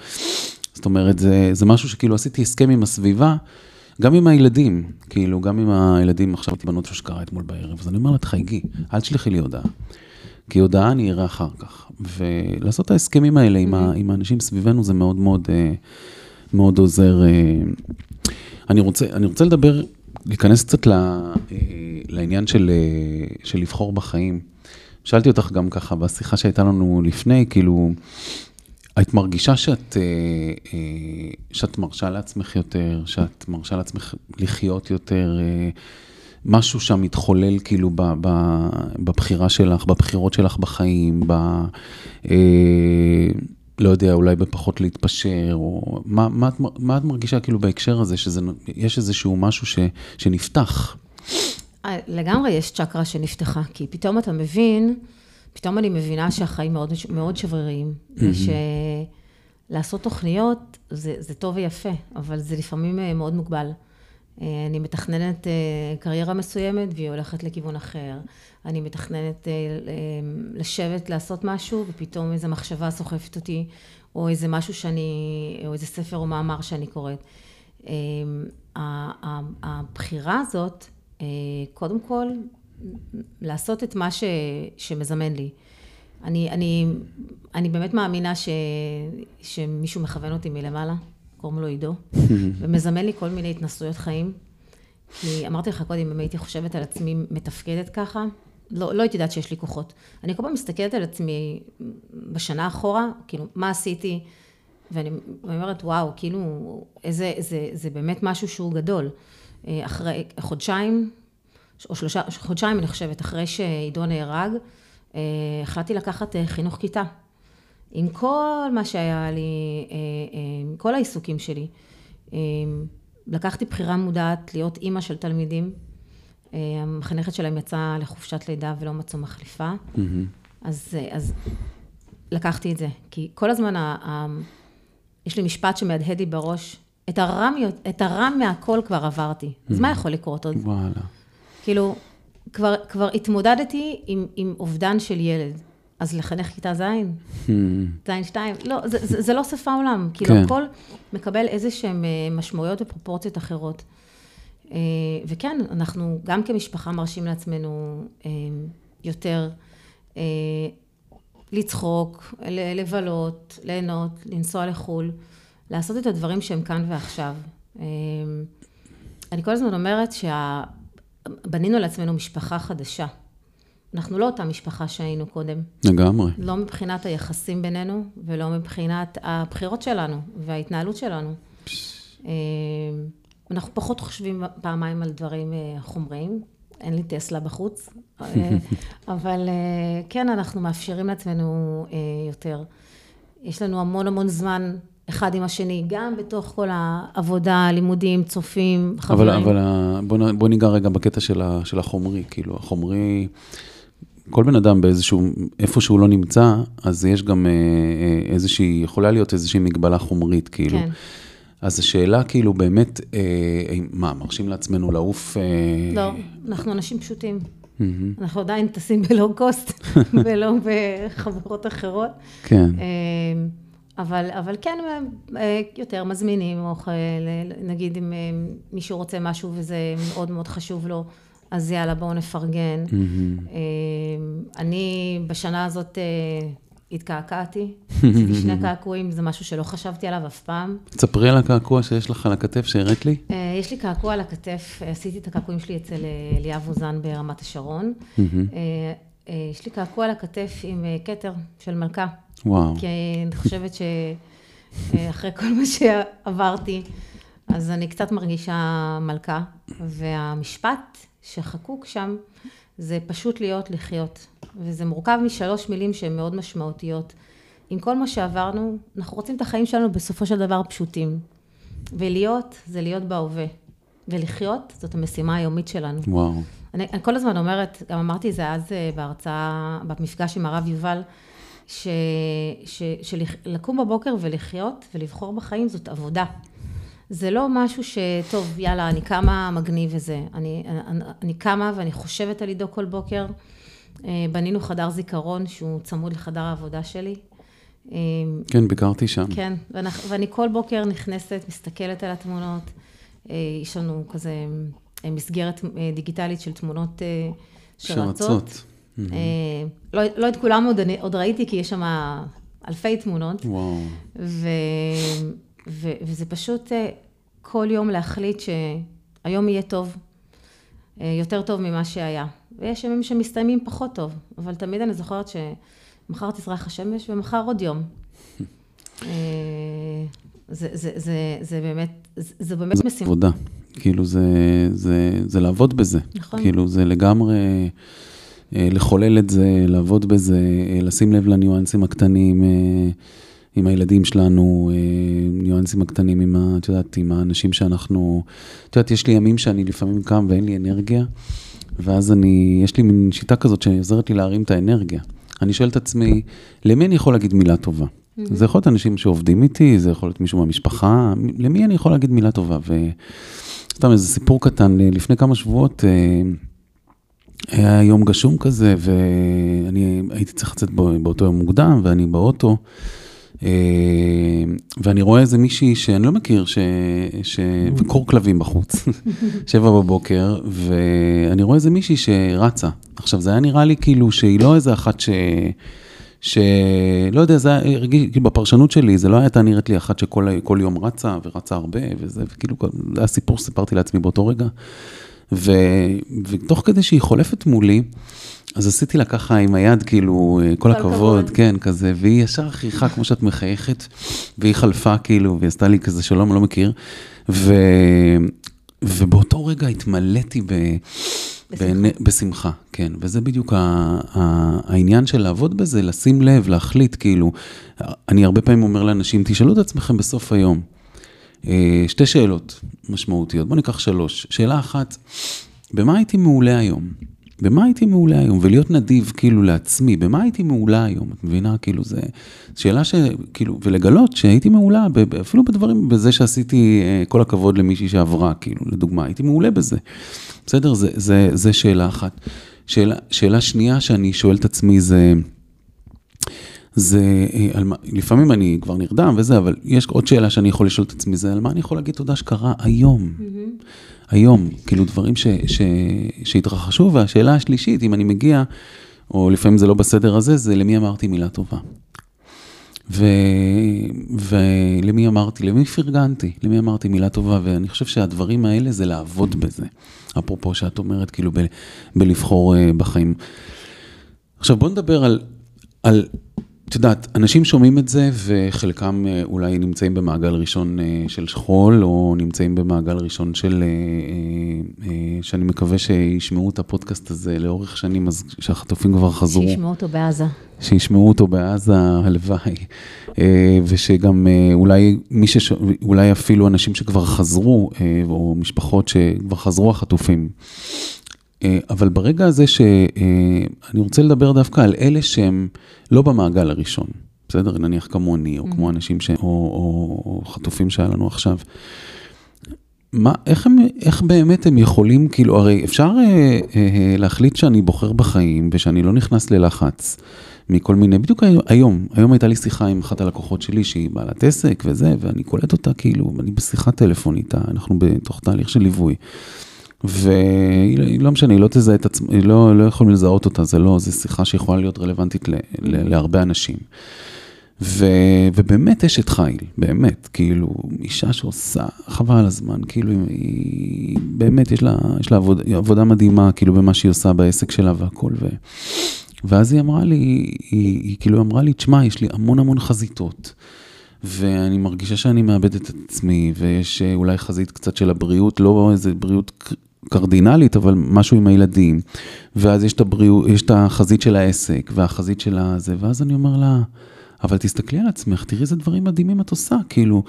זאת אומרת, זה, זה משהו שכאילו עשיתי הסכם עם הסביבה, גם עם הילדים, כאילו, גם עם הילדים, עכשיו הייתי בנות שקרה אתמול בערב, אז אני אומר לה, תחייגי, אל תשלחי לי הודעה. כי הודעה אני אראה אחר כך. ולעשות את ההסכמים האלה עם, ה, עם האנשים סביבנו זה מאוד מאוד, אה, מאוד עוזר. אה. אני רוצה, אני רוצה לדבר, להיכנס קצת ל, אה, לעניין של, של לבחור בחיים. שאלתי אותך גם ככה בשיחה שהייתה לנו לפני, כאילו, את מרגישה שאת, אה, אה, שאת מרשה לעצמך יותר, שאת מרשה לעצמך לחיות יותר, אה, משהו שם מתחולל כאילו בבחירה שלך, בבחירות שלך בחיים, ב... לא יודע, אולי בפחות להתפשר, או מה, מה, מה את מרגישה כאילו בהקשר הזה, שיש איזשהו משהו ש, שנפתח? אה, לגמרי יש צ'קרה שנפתחה, כי פתאום אתה מבין, פתאום אני מבינה שהחיים מאוד, מאוד שבריריים, ושלעשות תוכניות זה, זה טוב ויפה, אבל זה לפעמים אה, מאוד מוגבל. אה, אני מתכננת קריירה מסוימת והיא הולכת לכיוון אחר. אני מתכננת לשבת, לעשות משהו, ופתאום איזו מחשבה סוחפת אותי, או איזה משהו שאני, או איזה ספר או מאמר שאני קוראת. הבחירה הזאת, קודם כל, לעשות את מה ש, שמזמן לי. אני, אני, אני באמת מאמינה ש, שמישהו מכוון אותי מלמעלה, קוראים לו עידו, ומזמן לי כל מיני התנסויות חיים. כי אמרתי לך קודם, אם הייתי חושבת על עצמי מתפקדת ככה, לא, לא הייתי יודעת שיש לי כוחות. אני כל פעם מסתכלת על עצמי בשנה אחורה, כאילו, מה עשיתי, ואני אומרת, וואו, כאילו, איזה, זה, זה באמת משהו שהוא גדול. אה, אחרי חודשיים, או שלושה, חודשיים אני חושבת, אחרי שעידו נהרג, אה, החלטתי לקחת אה, חינוך כיתה. עם כל מה שהיה לי, עם כל העיסוקים שלי. לקחתי בחירה מודעת להיות אימא של תלמידים. המחנכת שלהם יצאה לחופשת לידה ולא מצאו מחליפה. אז, אה, אז לקחתי את זה. כי כל הזמן, ה, ה, יש לי משפט שמהדהד לי בראש, את הרע, את הרע מהכל כבר עברתי. אז מה יכול לקרות עוד? וואלה. כאילו, כבר, כבר התמודדתי עם, עם אובדן של ילד. אז לחנך כיתה ז', ז' שתיים, לא, זה, זה, זה לא שפה עולם. כאילו, כן. הכל מקבל איזה שהן אה, משמעויות ופרופורציות אחרות. אה, וכן, אנחנו גם כמשפחה מרשים לעצמנו אה, יותר לצחוק, לבלות, ליהנות, לנסוע לחו"ל, לעשות את הדברים שהם כאן ועכשיו. אה, אני כל הזמן אומרת שבנינו לעצמנו משפחה חדשה. אנחנו לא אותה משפחה שהיינו קודם. לגמרי. לא מבחינת היחסים בינינו, ולא מבחינת הבחירות שלנו וההתנהלות שלנו. אה, אנחנו פחות חושבים פעמיים על דברים אה, חומריים. אין לי טסלה בחוץ, אבל כן, אנחנו מאפשרים לעצמנו יותר. יש לנו המון המון זמן אחד עם השני, גם בתוך כל העבודה, לימודים, צופים, אבל, חברים. אבל ה- בוא, ניגע רגע בקטע של, ה, של החומרי, כאילו, החומרי, כל בן אדם באיזשהו, איפה שהוא לא נמצא, אז יש גם אה, אה, איזושהי, יכולה להיות איזושהי מגבלה חומרית, כאילו. כן. אז השאלה, כאילו, באמת, אה, האם- מה, מרשים לעצמנו לעוף? אה, לא, אנחנו אנשים פשוטים. אנחנו עדיין טסים בלואו קוסט ולא בחברות אחרות. כן, אה, אבל, אבל כן, אה, יותר מזמינים אוכל, נגיד אם אה, מישהו רוצה משהו וזה מאוד מאוד חשוב לו, אז יאללה, בואו נפרגן. אה, אני בשנה הזאת אה, התקעקעתי, עשיתי שני קעקועים, זה משהו שלא חשבתי עליו אף פעם. תספרי על הקעקוע שיש לך על הכתף שהראית לי. אה, יש לי קעקוע על הכתף, אה, עשיתי את הקעקועים שלי אצל אה, אליאב אוזן ברמת השרון. אה, אה, יש לי קעקוע על הכתף עם אה, כתר של מלכה, וואו, כי אני חושבת שאחרי כל מה שעברתי, אז אני קצת מרגישה מלכה, והמשפט שחקוק שם זה פשוט להיות לחיות, וזה מורכב משלוש מילים שהן מאוד משמעותיות. עם כל מה שעברנו, אנחנו רוצים את החיים שלנו בסופו של דבר פשוטים. ולהיות, זה להיות בהווה. ולחיות, זאת המשימה היומית שלנו. וואו. אני, אני כל הזמן אומרת, גם אמרתי זה אז אה, בהרצאה, במפגש עם הרב יובל, ש, ש, שלקום בבוקר ולחיות ולבחור בחיים זאת עבודה. זה לא משהו שטוב, יאללה, אני קמה מגניב וזה. אני, אני, אני קמה ואני חושבת על עידו כל בוקר. אה, בנינו חדר זיכרון שהוא צמוד לחדר העבודה שלי. אה, כן, ביקרתי שם. כן, ואנחנו, ואני כל בוקר נכנסת, מסתכלת על התמונות. אה, יש לנו כזה מסגרת דיגיטלית של תמונות שרצות. שרצות. אה, לא, לא את כולם עוד, עוד ראיתי, כי יש שם אלפי תמונות. וואו. ו, ו, וזה פשוט אה, כל יום להחליט שהיום יהיה טוב, אה, יותר טוב ממה שהיה. ויש ימים שמסתיימים פחות טוב, אבל תמיד אני זוכרת שמחר תזרח השמש ומחר עוד יום. זה, זה, זה, זה באמת, זה, זה באמת משימה. עבודה. כאילו, זה, זה, זה לעבוד בזה. נכון. כאילו, זה לגמרי לחולל את זה, לעבוד בזה, אה, לשים לב לניואנסים הקטנים אה, עם הילדים שלנו, אה, ניואנסים הקטנים עם, ה- את יודעת, עם האנשים שאנחנו... את יודעת, יש לי ימים שאני לפעמים קם ואין לי אנרגיה, ואז אני, יש לי מין שיטה כזאת שעוזרת לי להרים את האנרגיה. אני שואל את עצמי, למי אני יכול להגיד מילה טובה? זה יכול להיות אנשים שעובדים איתי, זה יכול להיות מישהו מהמשפחה, למי אני יכול להגיד מילה טובה? וסתם איזה סיפור קטן, לפני כמה שבועות אה, היה יום גשום כזה, ואני הייתי צריך לצאת בא- באותו יום מוקדם, ואני באוטו, אה, ואני רואה איזה מישהי שאני לא מכיר, ש... ש... וקור כלבים בחוץ, שבע בבוקר, ואני רואה איזה מישהי שרצה. עכשיו, זה היה נראה לי כאילו שהיא לא איזה אחת ש... שלא יודע, זה היה, הרגיש, כאילו בפרשנות שלי, זה לא הייתה נראית לי אחת שכל כל יום רצה, ורצה הרבה, וזה, וכאילו, זה היה סיפור שסיפרתי לעצמי באותו רגע. ו, ותוך כדי שהיא חולפת מולי, אז עשיתי לה ככה עם היד, כאילו, כל כל הכבוד, הכבוד. כן, כזה, והיא ישר חייכה כמו שאת מחייכת, והיא חלפה, כאילו, והיא עשתה לי כזה שלום, לא מכיר. ו, ובאותו רגע התמלאתי ב... בשמחה. בשמחה, כן. וזה בדיוק ה, ה, העניין של לעבוד בזה, לשים לב, להחליט, כאילו. אני הרבה פעמים אומר לאנשים, תשאלו את עצמכם בסוף היום. אה, שתי שאלות משמעותיות, בואו ניקח שלוש. שאלה אחת, במה הייתי מעולה היום? במה הייתי מעולה היום? ולהיות נדיב כאילו לעצמי, במה הייתי מעולה היום? את מבינה? כאילו זה שאלה ש... כאילו, ולגלות שהייתי מעולה, אפילו בדברים, בזה שעשיתי אה, כל הכבוד למישהי שעברה, כאילו, לדוגמה, הייתי מעולה בזה. בסדר? זה, זה, זה שאלה אחת. שאלה, שאלה שנייה שאני שואל את עצמי זה, זה, אה, על מה, לפעמים אני כבר נרדם וזה, אבל יש עוד שאלה שאני יכול לשאול את עצמי, זה על מה אני יכול להגיד תודה שקרה היום. היום, כאילו דברים ש, ש, שהתרחשו, והשאלה השלישית, אם אני מגיע, או לפעמים זה לא בסדר הזה, זה למי אמרתי מילה טובה. ו... ולמי אמרתי, למי פרגנתי, למי אמרתי מילה טובה, ואני חושב שהדברים האלה זה לעבוד בזה. אפרופו שאת אומרת, כאילו, ב... בלבחור אה, בחיים. עכשיו בוא נדבר על, על, את יודעת, אנשים שומעים את זה וחלקם אה, אולי נמצאים במעגל ראשון אה, של שכול, או נמצאים במעגל ראשון של, אה, שאני מקווה שישמעו את הפודקאסט הזה לאורך שנים, אז שהחטופים כבר חזרו. שישמעו אותו בעזה. שישמעו אותו בעזה, הלוואי, ושגם אולי מי שש... אולי אפילו אנשים שכבר חזרו, או משפחות שכבר חזרו החטופים. אה, אבל ברגע הזה שאני רוצה לדבר דווקא על אלה שהם לא במעגל הראשון, בסדר? נניח כמוני, או כמו אנשים ש... או, או, או חטופים שהיה לנו עכשיו. מה, איך, הם, איך באמת הם יכולים, כאילו, הרי אפשר אה, אה, להחליט שאני בוחר בחיים ושאני לא נכנס ללחץ מכל מיני, בדיוק היום, היום, הייתה לי שיחה עם אחת הלקוחות שלי שהיא בעלת עסק וזה, ואני קולט אותה כאילו, אני בשיחת טלפון איתה, אנחנו בתוך תהליך של ליווי. והיא לא- משנה, היא לא תזהה את עצמה, היא לא, לא יכולים לזהות אותה, זה לא, זו שיחה שיכולה להיות רלוונטית ל, ל, להרבה אנשים. ו, ובאמת אשת חיל, באמת, כאילו, אישה שעושה, חבל על הזמן, כאילו, היא, באמת, יש לה, יש לה עבוד, עבודה מדהימה, כאילו, במה שהיא עושה בעסק שלה והכל, ו, ואז היא אמרה לי, היא, היא, היא כאילו אמרה לי, תשמע, יש לי המון המון חזיתות, ואני מרגישה שאני מאבדת את עצמי, ויש אה, אולי חזית קצת של הבריאות, לא איזה בריאות קרדינלית, אבל משהו עם הילדים, ואז יש את, הבריאות, יש את החזית של העסק, והחזית של הזה, ואז אני אומר לה, אבל תסתכלי על עצמך, תראי איזה דברים מדהימים את עושה, כאילו,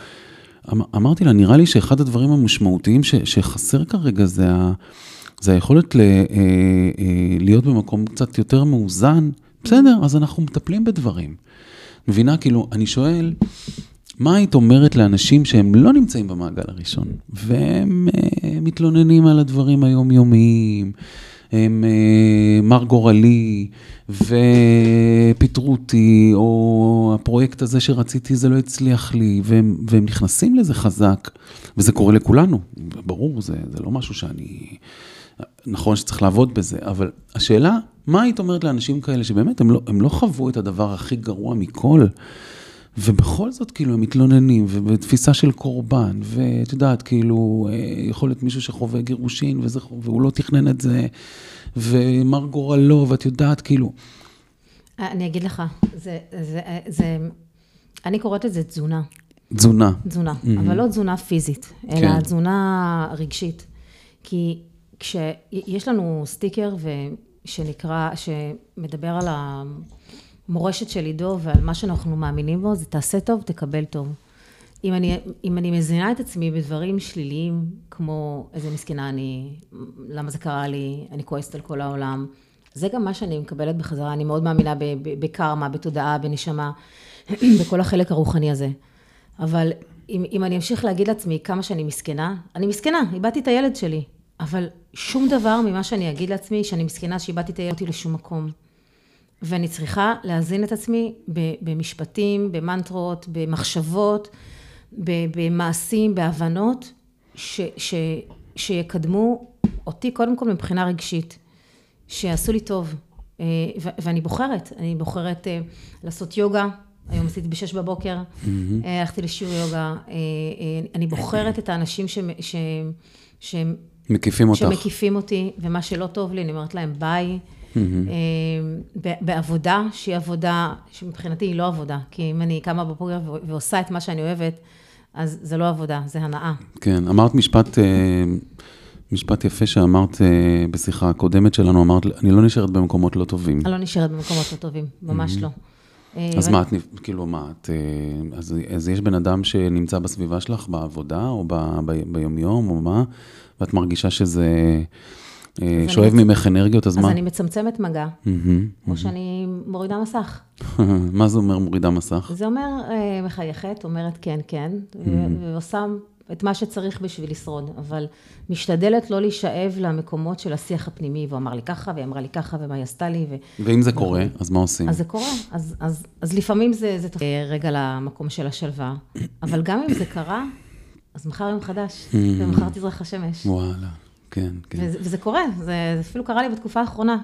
אמ- אמרתי לה, נראה לי שאחד הדברים המשמעותיים ש, שחסר כרגע זה, ה, זה היכולת ל, אה, אה, להיות במקום קצת יותר מאוזן. בסדר, אז אנחנו מטפלים בדברים. מבינה? כאילו, אני שואל, מה היית אומרת לאנשים שהם לא נמצאים במעגל הראשון, והם אה, מתלוננים על הדברים היומיומיים, הם אה, מר גורלי, ופיטרו אותי, או הפרויקט הזה שרציתי זה לא הצליח לי, והם, והם נכנסים לזה חזק, וזה קורה לכולנו, ברור, זה, זה לא משהו שאני... נכון שצריך לעבוד בזה, אבל השאלה, מה היית אומרת לאנשים כאלה שבאמת הם לא, הם לא חוו את הדבר הכי גרוע מכל, ובכל זאת כאילו הם מתלוננים, ובתפיסה של קורבן, ואת יודעת, כאילו, אה, יכול להיות מישהו שחווה גירושין, וזה, והוא לא תכנן את זה, ומר גורלו, ואת יודעת, כאילו, אני אגיד לך, זה, זה, זה, אני קוראת לזה תזונה. תזונה. תזונה, Mhm. אבל לא תזונה פיזית, אלא כן. תזונה רגשית. כי כשיש לנו סטיקר ו... שנקרא, שמדבר על המורשת של עידו ועל מה שאנחנו מאמינים בו, זה תעשה טוב, תקבל טוב. אם אני, אם אני מזינה את עצמי בדברים שליליים, כמו איזה מסכנה אני, למה זה קרה לי, אני כועסת על כל העולם, זה גם מה שאני מקבלת בחזרה, אני מאוד מאמינה בקרמה, בתודעה, בנשמה, בכל החלק הרוחני הזה. אבל אם, אם אני אמשיך להגיד לעצמי כמה שאני מסכנה, אני מסכנה, איבדתי את הילד שלי, אבל שום דבר ממה שאני אגיד לעצמי, שאני מסכנה, שאיבדתי את הילד אותי לשום מקום. ואני צריכה להזין את עצמי במשפטים, במנטרות, במחשבות, במעשים, בהבנות, ש, ש, שיקדמו אותי קודם כל מבחינה רגשית, שיעשו לי טוב. אה, ואני בוחרת, אני בוחרת אה, לעשות יוגה, היום עשיתי בשש בבוקר, אה, הלכתי לשיעור יוגה, אני בוחרת את האנשים ש- ש- שהם מקיפים אותך. שמקיפים אותי, ומה שלא טוב לי, אני אומרת להם ביי. אה, ב- בעבודה, שהיא עבודה, שמבחינתי היא לא עבודה, כי אם אני קמה בבוקר ועושה את מה שאני אוהבת, אז זה לא עבודה, זה הנאה. כן, אמרת משפט, אה, משפט יפה שאמרת אה, בשיחה הקודמת שלנו, אמרת, אני לא נשארת במקומות לא טובים. אני לא נשארת במקומות לא טובים, ממש לא. אה, אז מה, את, כאילו, מה, את, אז, אז יש בן אדם שנמצא בסביבה שלך, בעבודה, או ב, ב, ביומיום, או מה, ואת מרגישה שזה אה, אני שואב מצ- ממך אנרגיות, אז אז מה? אני מצמצמת מגע, מהמם. או שאני מורידה מסך. מה זה אומר מורידה מסך? זה אומר, אה, מחייכת, אומרת כן, כן, ו- ועושה את מה שצריך בשביל לשרוד, אבל משתדלת לא להישאב למקומות של השיח הפנימי, והוא אמר לי ככה, והיא אמרה לי ככה, ומה היא עשתה לי, ו... ואם זה קורה, אז מה עושים? אז זה קורה, אז, אז, אז לפעמים זה, זה תופס רגע למקום של השלווה, אבל גם אם זה קרה, אז מחר יום חדש, ומחר תזרח השמש. וואלה, כן, כן. וזה, וזה קורה, זה, זה אפילו קרה לי בתקופה האחרונה.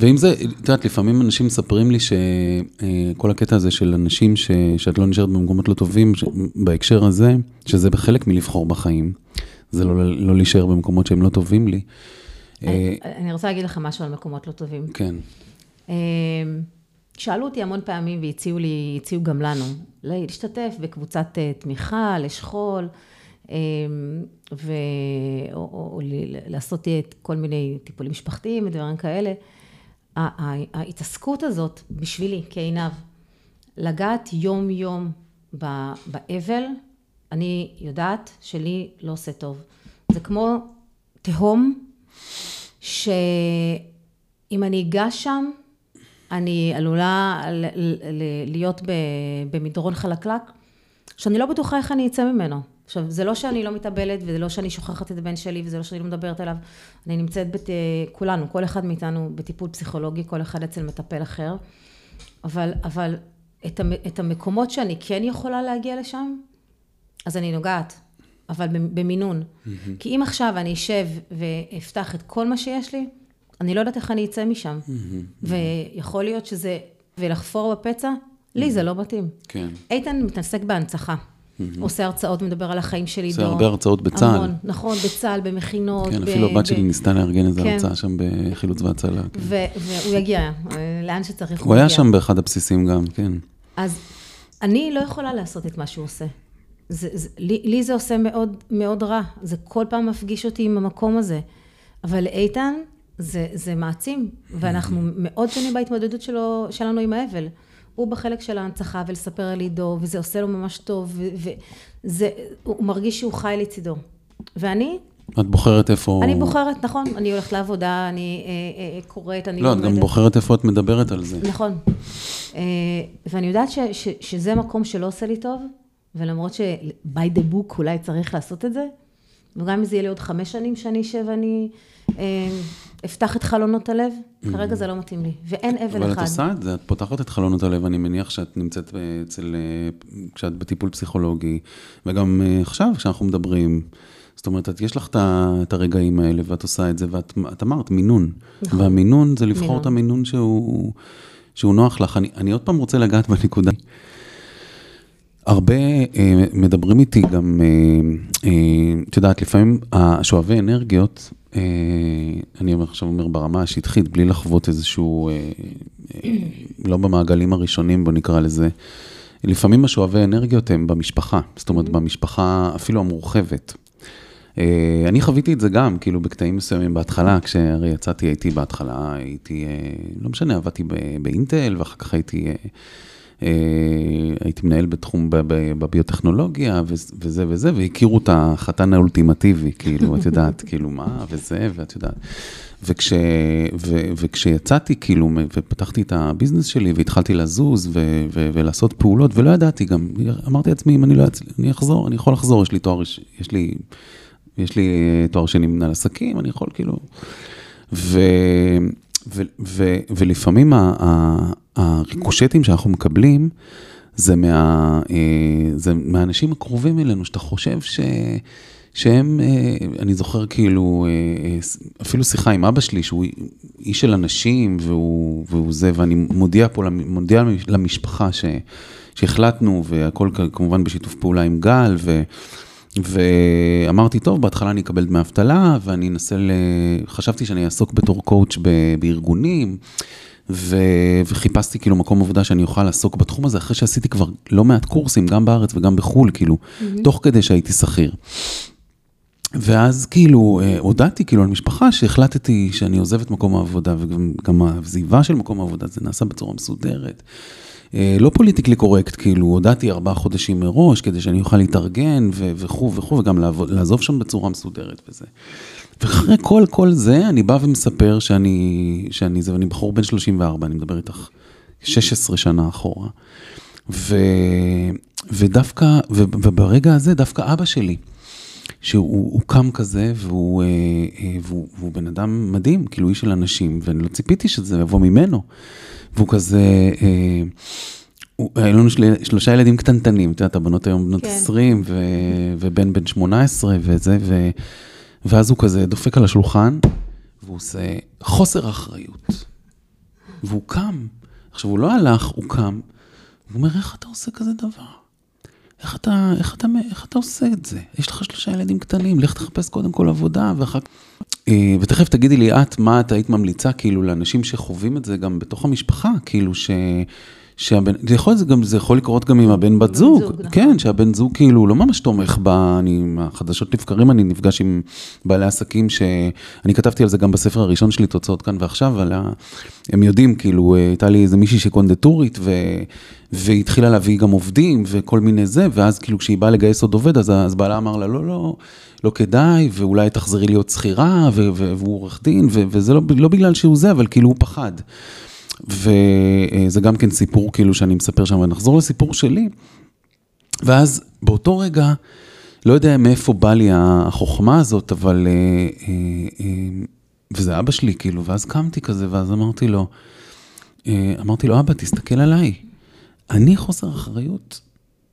ואם זה, את יודעת, לפעמים אנשים מספרים לי שכל הקטע הזה של אנשים ש, שאת לא נשארת במקומות לא טובים, ש, בהקשר הזה, שזה בחלק מלבחור בחיים, זה לא, לא להישאר במקומות שהם לא טובים לי. אה, אני, אני רוצה להגיד לך משהו על מקומות לא טובים. כן, אמ, שאלו אותי המון פעמים והציעו לי, הציעו גם לנו, להשתתף בקבוצת אה, תמיכה, לשכול. או, או, או ל- לעשות אה, כל מיני טיפולים משפחתיים ודברים כאלה. ההתעסקות הזאת, בשבילי, כעינב, לגעת יום-יום ב- באבל, אני יודעת שלי לא עושה טוב. זה כמו תהום, שאם אני אגע שם, אני עלולה להיות במדרון חלקלק, שאני לא בטוחה איך אני אצא ממנו. עכשיו, זה לא שאני לא מתאבלת, וזה לא שאני שוכחת את הבן שלי, וזה לא שאני לא מדברת עליו. אני נמצאת, בת... כולנו, כל אחד מאיתנו בטיפול פסיכולוגי, כל אחד אצל מטפל אחר. אבל, אבל את, המ... את המקומות שאני כן יכולה להגיע לשם, אז אני נוגעת, אבל במינון. כי אם עכשיו אני אשב ואפתח את כל מה שיש לי, אני לא יודעת איך אני אצא משם. ויכול להיות שזה, ולחפור בפצע, לי זה לא מתאים. כן. איתן מתעסק בהנצחה. עושה הרצאות, מדבר על החיים של עידו. עושה הרבה הרצאות בצה"ל. המון, נכון, בצה"ל, במכינות. כן, ב- אפילו הבת ב- שלי ניסתה לארגן איזה כן. הרצאה שם בחילוץ והצלה. כן. ו- והוא יגיע, לאן שצריך הוא היה יגיע. שם באחד הבסיסים גם, כן. אז אני לא יכולה לעשות את מה שהוא עושה. זה, זה, לי, לי זה עושה מאוד, מאוד רע, זה כל פעם מפגיש אותי עם המקום הזה. אבל לאיתן זה, זה מעצים, ואנחנו מאוד שונים בהתמודדות שלו, שלנו עם האבל. הוא בחלק של ההנצחה ולספר על עידו, וזה עושה לו ממש טוב, וזה, הוא מרגיש שהוא חי לצידו. ואני, את בוחרת איפה... אני בוחרת, נכון, אני הולכת לעבודה, אני אה, אה, קוראת, אני לא, את גם בוחרת איפה את מדברת על זה. נכון. אה, ואני יודעת ש, ש, שזה מקום שלא עושה לי טוב, ולמרות ש-by the book אולי צריך לעשות את זה, וגם אם זה יהיה לי עוד חמש שנים שאני אשב ואני אה, אפתח את חלונות הלב, כרגע זה לא מתאים לי, ואין אבל אבל אחד. את עושה את זה, את פותחת את חלונות הלב, אני מניח שאת נמצאת אצל, אה, כשאת בטיפול פסיכולוגי, וגם אה, עכשיו כשאנחנו מדברים, זאת אומרת, את, יש לך את הרגעים האלה, ואת עושה את זה, ואת את אמרת, מינון. נכון. והמינון זה לבחור מינון. את המינון שהוא, שהוא נוח לך. אני, אני עוד פעם רוצה לגעת בנקודה. הרבה אה, מדברים איתי גם, אה, אה, את יודעת, לפעמים השואבי אנרגיות, אה, אני אומר- עכשיו אומר ברמה השטחית, בלי לחוות איזשהו, אה, אה, לא במעגלים הראשונים, בוא נקרא לזה, לפעמים השואבי אנרגיות הם במשפחה, זאת אומרת, במשפחה אפילו המורחבת. אה, אני חוויתי את זה גם, כאילו, בקטעים מסוימים בהתחלה, כשהרי יצאתי, הייתי בהתחלה, הייתי, אה, לא משנה, עבדתי באינטל, ואחר כך הייתי, אה, אה, הייתי מנהל בתחום בביוטכנולוגיה, וזה וזה, והכירו את החתן האולטימטיבי, כאילו, את יודעת, כאילו, מה, וזה, ואת יודעת. וכש, ו, וכשיצאתי, כאילו, ופתחתי את הביזנס שלי, והתחלתי לזוז ו, ו, ולעשות פעולות, ולא ידעתי גם, אמרתי לעצמי, אם אני לא אצליח, אני אחזור, אני יכול לחזור, יש לי תואר, יש לי, יש לי תואר שני מנהל עסקים, אני יכול כאילו... ו, ו, ו, ולפעמים ה, ה, הריקושטים שאנחנו מקבלים, זה, מה, אה, זה מהאנשים הקרובים אלינו, שאתה חושב ש... שהם, אה, אני זוכר כאילו, אה, אפילו שיחה עם אבא שלי, שהוא איש של אנשים, והוא, והוא זה, ואני מודיע פה, מודיע למשפחה ש, שהחלטנו, והכל כמובן בשיתוף פעולה עם גל, ו, ואמרתי, טוב, בהתחלה אני אקבל דמי אבטלה, ואני אנסה, ל... חשבתי שאני אעסוק בתור coach בארגונים. ו... וחיפשתי כאילו מקום עבודה שאני אוכל לעסוק בתחום הזה, אחרי שעשיתי כבר לא מעט קורסים, גם בארץ וגם בחו"ל, כאילו, mm-hmm. תוך כדי שהייתי שכיר. ואז כאילו אה, הודעתי כאילו למשפחה שהחלטתי שאני עוזב את מקום העבודה, וגם העזיבה של מקום העבודה, זה נעשה בצורה מסודרת. אה, לא politically correct, כאילו, הודעתי ארבעה חודשים מראש, כדי שאני אוכל להתארגן וכו' וכו', וגם לעזוב שם בצורה מסודרת וזה. ואחרי כל כל זה, אני בא ומספר שאני, שאני זה, ואני בחור בן 34, אני מדבר איתך 16 שנה אחורה. ו, ודווקא, וברגע הזה, דווקא אבא שלי, שהוא קם כזה, והוא, אה, אה, והוא, והוא בן אדם מדהים, כאילו איש של אנשים, ואני לא ציפיתי שזה יבוא ממנו. והוא כזה, אה, היו לנו של, שלושה ילדים קטנטנים, את יודעת, הבנות היום בנות כן. 20, ו, ובן בן 18 וזה, ו, ואז הוא כזה דופק על השולחן, והוא עושה חוסר אחריות. והוא קם. עכשיו, הוא לא הלך, הוא קם, והוא אומר, איך אתה עושה כזה דבר? איך אתה, איך אתה, איך אתה עושה את זה? יש לך שלושה ילדים קטנים, לך תחפש קודם כל עבודה, ואחר כך... אה, ותכף תגידי לי את, מה את היית ממליצה, כאילו, לאנשים שחווים את זה גם בתוך המשפחה, כאילו, ש... שהבן, זה יכול, זה, גם, זה יכול לקרות גם עם הבן בת זוג, זוג נכון. כן, שהבן זוג כאילו לא ממש תומך בה, אני, מהחדשות לבקרים אני נפגש עם בעלי עסקים, שאני כתבתי על זה גם בספר הראשון שלי, תוצאות כאן ועכשיו, על ה... הם יודעים, כאילו, הייתה לי איזה מישהי שקונדטורית, ו... והיא התחילה להביא גם עובדים וכל מיני זה, ואז כאילו כשהיא באה לגייס עוד עובד, אז, אז בעלה אמר לה, לא, לא, לא כדאי, ואולי תחזרי להיות שכירה, והוא עורך דין, וזה לא, לא בגלל שהוא זה, אבל כאילו הוא פחד. וזה גם כן סיפור כאילו שאני מספר שם, ונחזור לסיפור שלי. ואז באותו רגע, לא יודע מאיפה בא לי החוכמה הזאת, אבל... אה, אה, אה, וזה אבא שלי, כאילו, ואז קמתי כזה, ואז אמרתי לו, אמרתי לו, אבא, תסתכל עליי. אני חוסר אחריות.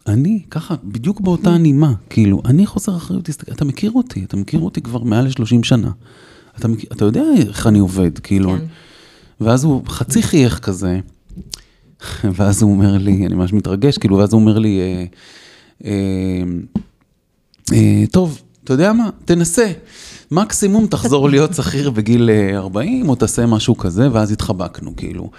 אני, ככה, בדיוק באותה נימה, כאילו, אני חוסר אחריות, תסתכל, אתה מכיר אותי, אתה מכיר אותי כבר מעל ל-30 שנה. אתה, אתה יודע איך אני עובד, כאילו. כן. ואז הוא חצי חייך כזה, ואז הוא אומר לי, אני ממש מתרגש, כאילו, ואז הוא אומר לי, אה, אה, אה, טוב, אתה יודע מה, תנסה. מקסימום תחזור להיות שכיר בגיל 40, או תעשה משהו כזה, ואז התחבקנו, כאילו.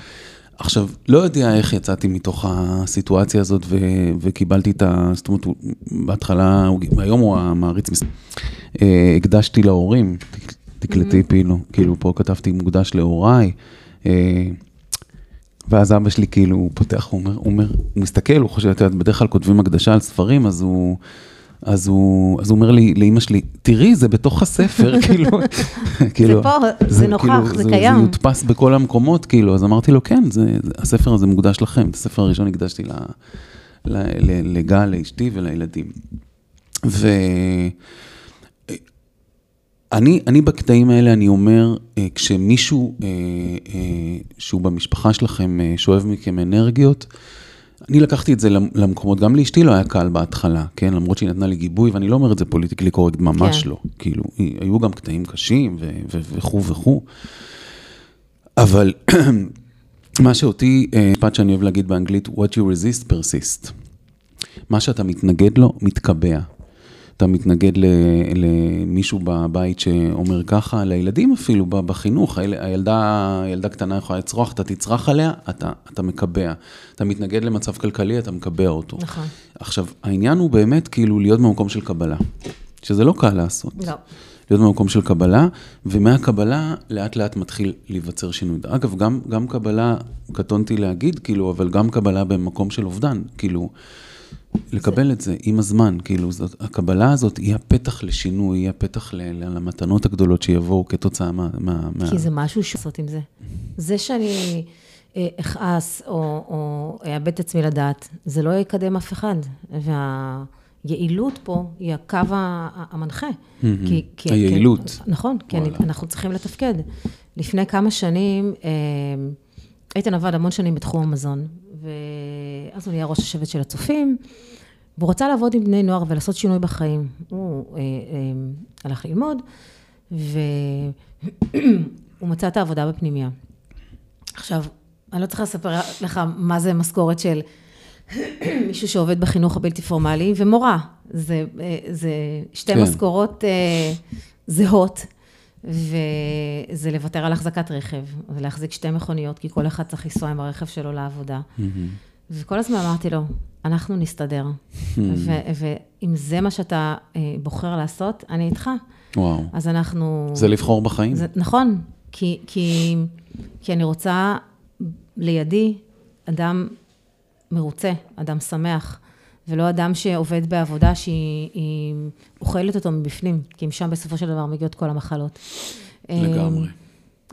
עכשיו, לא יודע איך יצאתי מתוך הסיטואציה הזאת ו- וקיבלתי את ה... זאת אומרת, בהתחלה, היום הוא המעריץ, הקדשתי להורים, תקלטי כאילו, כאילו פה כתבתי מוקדש להוריי. אה, ואז אבא שלי כאילו, הוא פותח, הוא אומר, הוא אומר, הוא מסתכל, הוא חושב, את יודעת, בדרך כלל כותבים הקדשה על ספרים, אז הוא, אז הוא, אז הוא אומר לי, לאמא שלי, תראי, זה בתוך הספר, כאילו, כאילו, זה פה, זה, זה נוכח, כאילו, זה, זה קיים. זה יודפס בכל המקומות, כאילו, אז אמרתי לו, כן, זה, זה, הספר הזה מוקדש לכם, את הספר הראשון הקדשתי ל, ל, ל, לגל, לאשתי ולילדים. ו... אני, אני בקטעים האלה, אני אומר, אה, כשמישהו אה, אה, שהוא במשפחה שלכם שואב מכם אנרגיות, אני לקחתי את זה למקומות, גם לאשתי לא היה קל בהתחלה, כן? למרות שהיא נתנה לי גיבוי, ואני לא אומר את זה פוליטיקלי קורקט, ממש כן. לא. כאילו, היו גם קטעים קשים וכו' וכו'. אבל מה שאותי, משפט שאני אוהב להגיד באנגלית, what you resist persist. מה שאתה מתנגד לו, מתקבע. אתה מתנגד ל, למישהו בבית שאומר ככה, לילדים אפילו, בחינוך, היל, הילדה, הילדה קטנה יכולה לצרוח, אתה תצרח עליה, אתה, אתה מקבע. אתה מתנגד למצב כלכלי, אתה מקבע אותו. נכון. עכשיו, העניין הוא באמת כאילו להיות במקום של קבלה, שזה לא קל לעשות. לא. להיות במקום של קבלה, ומהקבלה לאט לאט מתחיל להיווצר שינוי. אגב, גם, גם קבלה, קטונתי להגיד, כאילו, אבל גם קבלה במקום של אובדן, כאילו, לקבל את זה עם הזמן, כאילו, זאת, הקבלה הזאת היא הפתח לשינוי, היא הפתח ל, ל, למתנות הגדולות שיבואו כתוצאה מה... מה כי זה משהו לעשות עם זה. זה שאני אה, אכעס או, או אאבד את עצמי לדעת, זה לא יקדם אף אחד. והיעילות פה היא הקו המנחה. כי, כי, היעילות. כי, נכון, כי אני, אנחנו צריכים לתפקד. לפני כמה שנים, אה, איתן עבד המון שנים בתחום המזון, ואז הוא נהיה ראש השבט של הצופים, והוא רצה לעבוד עם בני נוער ולעשות שינוי בחיים. הוא אה, אה, הלך ללמוד, והוא מצא את העבודה בפנימייה. עכשיו, אני לא צריכה לספר לך מה זה משכורת של מישהו שעובד בחינוך הבלתי פורמלי, ומורה. זה, אה, זה שתי כן. משכורות אה, זהות. וזה לוותר על החזקת רכב, ולהחזיק שתי מכוניות, כי כל אחד צריך לנסוע עם הרכב שלו לעבודה. וכל הזמן אמרתי לו, אנחנו נסתדר. Mm-hmm. ואם זה מה שאתה אה, בוחר לעשות, אני איתך. וואו. אז אנחנו... זה לבחור בחיים. זה, נכון, כי, כי, כי אני רוצה לידי אדם מרוצה, אדם שמח. ולא אדם שעובד בעבודה שהיא אוכלת אותו מבפנים, כי אם שם בסופו של דבר מגיעות כל המחלות. לגמרי.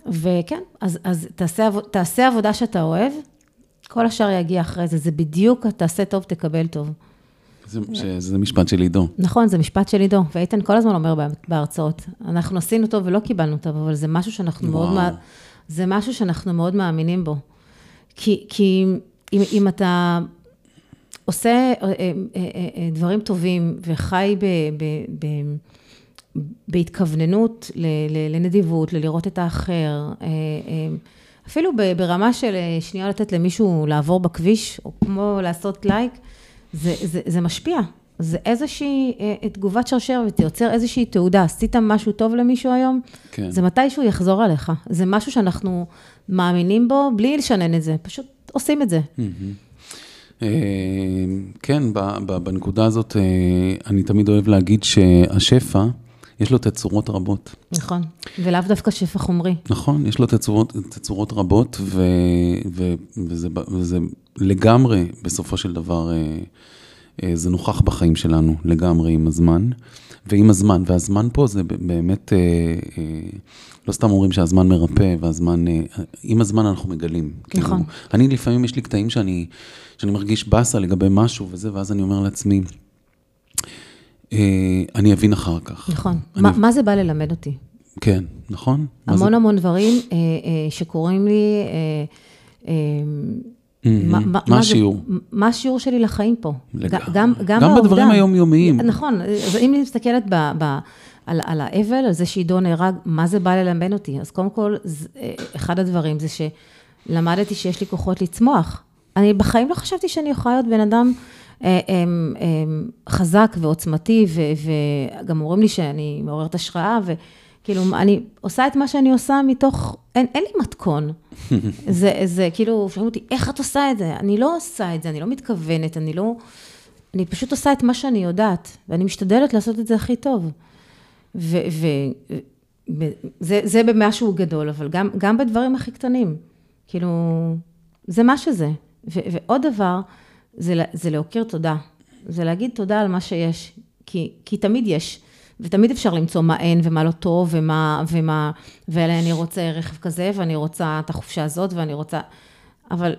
וכן, אז, אז תעשה, תעשה עבודה שאתה אוהב, כל השאר יגיע אחרי זה, זה בדיוק, תעשה טוב, תקבל טוב. זה, זה משפט של עידו. נכון, זה משפט של עידו, ואיתן כל הזמן אומר בהרצאות, אנחנו עשינו טוב ולא קיבלנו טוב, אבל זה משהו שאנחנו וואו. מאוד, זה משהו שאנחנו מאוד מאמינים בו. כי, כי אם, אם אתה עושה אה, אה, אה, דברים טובים וחי ב, ב, ב, בהתכווננות לנדיבות, ללראות את האחר, אפילו ברמה של שנייה לתת למישהו לעבור בכביש, או כמו לעשות לייק, זה, זה, זה משפיע. זה איזושהי תגובת שרשרת, יוצר איזושהי תעודה. עשית משהו טוב למישהו היום, כן. זה מתישהו יחזור עליך. זה משהו שאנחנו מאמינים בו בלי לשנן את זה, פשוט עושים את זה. Mm-hmm. אה, כן, בנקודה הזאת, אה, אני תמיד אוהב להגיד שהשפע, יש לו תצורות רבות. נכון, ולאו דווקא שפע חומרי. נכון, יש לו תצורות, תצורות רבות, ו, ו, וזה, וזה לגמרי, בסופו של דבר, אה, זה נוכח בחיים שלנו, לגמרי עם הזמן. ועם הזמן, והזמן פה זה באמת, לא סתם אומרים שהזמן מרפא, והזמן, עם הזמן אנחנו מגלים. נכון. כאילו, אני לפעמים, יש לי קטעים שאני... שאני מרגיש באסה לגבי משהו וזה, ואז אני אומר לעצמי, אה, אני אבין אחר כך. נכון. אני... ما, מה זה בא ללמד אותי? כן, נכון. המון זה... המון דברים אה, אה, שקורים לי, אה, אה, Mm-hmm. מה, מה השיעור? זה, מה השיעור שלי לחיים פה? לג... גם, גם, גם בדברים היומיומיים. נכון, אז אם אני מסתכלת ב, ב, על, על האבל, על זה שעידו נהרג, מה זה בא ללמד אותי? אז קודם כל, זה, אה, אחד הדברים זה שלמדתי שיש לי כוחות לצמוח. אני בחיים לא חשבתי שאני יכולה להיות בן אדם אה, אה, אה, חזק ועוצמתי, וגם אומרים לי שאני מעוררת השראה, וכאילו, אני עושה את מה שאני עושה מתוך, אין, אין לי מתכון. זה, זה כאילו, שואלים אותי, איך את עושה את זה? אני לא עושה את זה, אני לא מתכוונת, אני לא... אני פשוט עושה את מה שאני יודעת, ואני משתדלת לעשות את זה הכי טוב. וזה במשהו גדול, אבל גם, גם בדברים הכי קטנים. כאילו, זה מה שזה. ו- ועוד דבר, זה, זה להוקיר תודה. זה להגיד תודה על מה שיש, כי, כי תמיד יש. ותמיד אפשר למצוא מה אין ומה לא טוב ומה, ומה, ואני רוצה רכב כזה ואני רוצה את החופשה הזאת ואני רוצה, אבל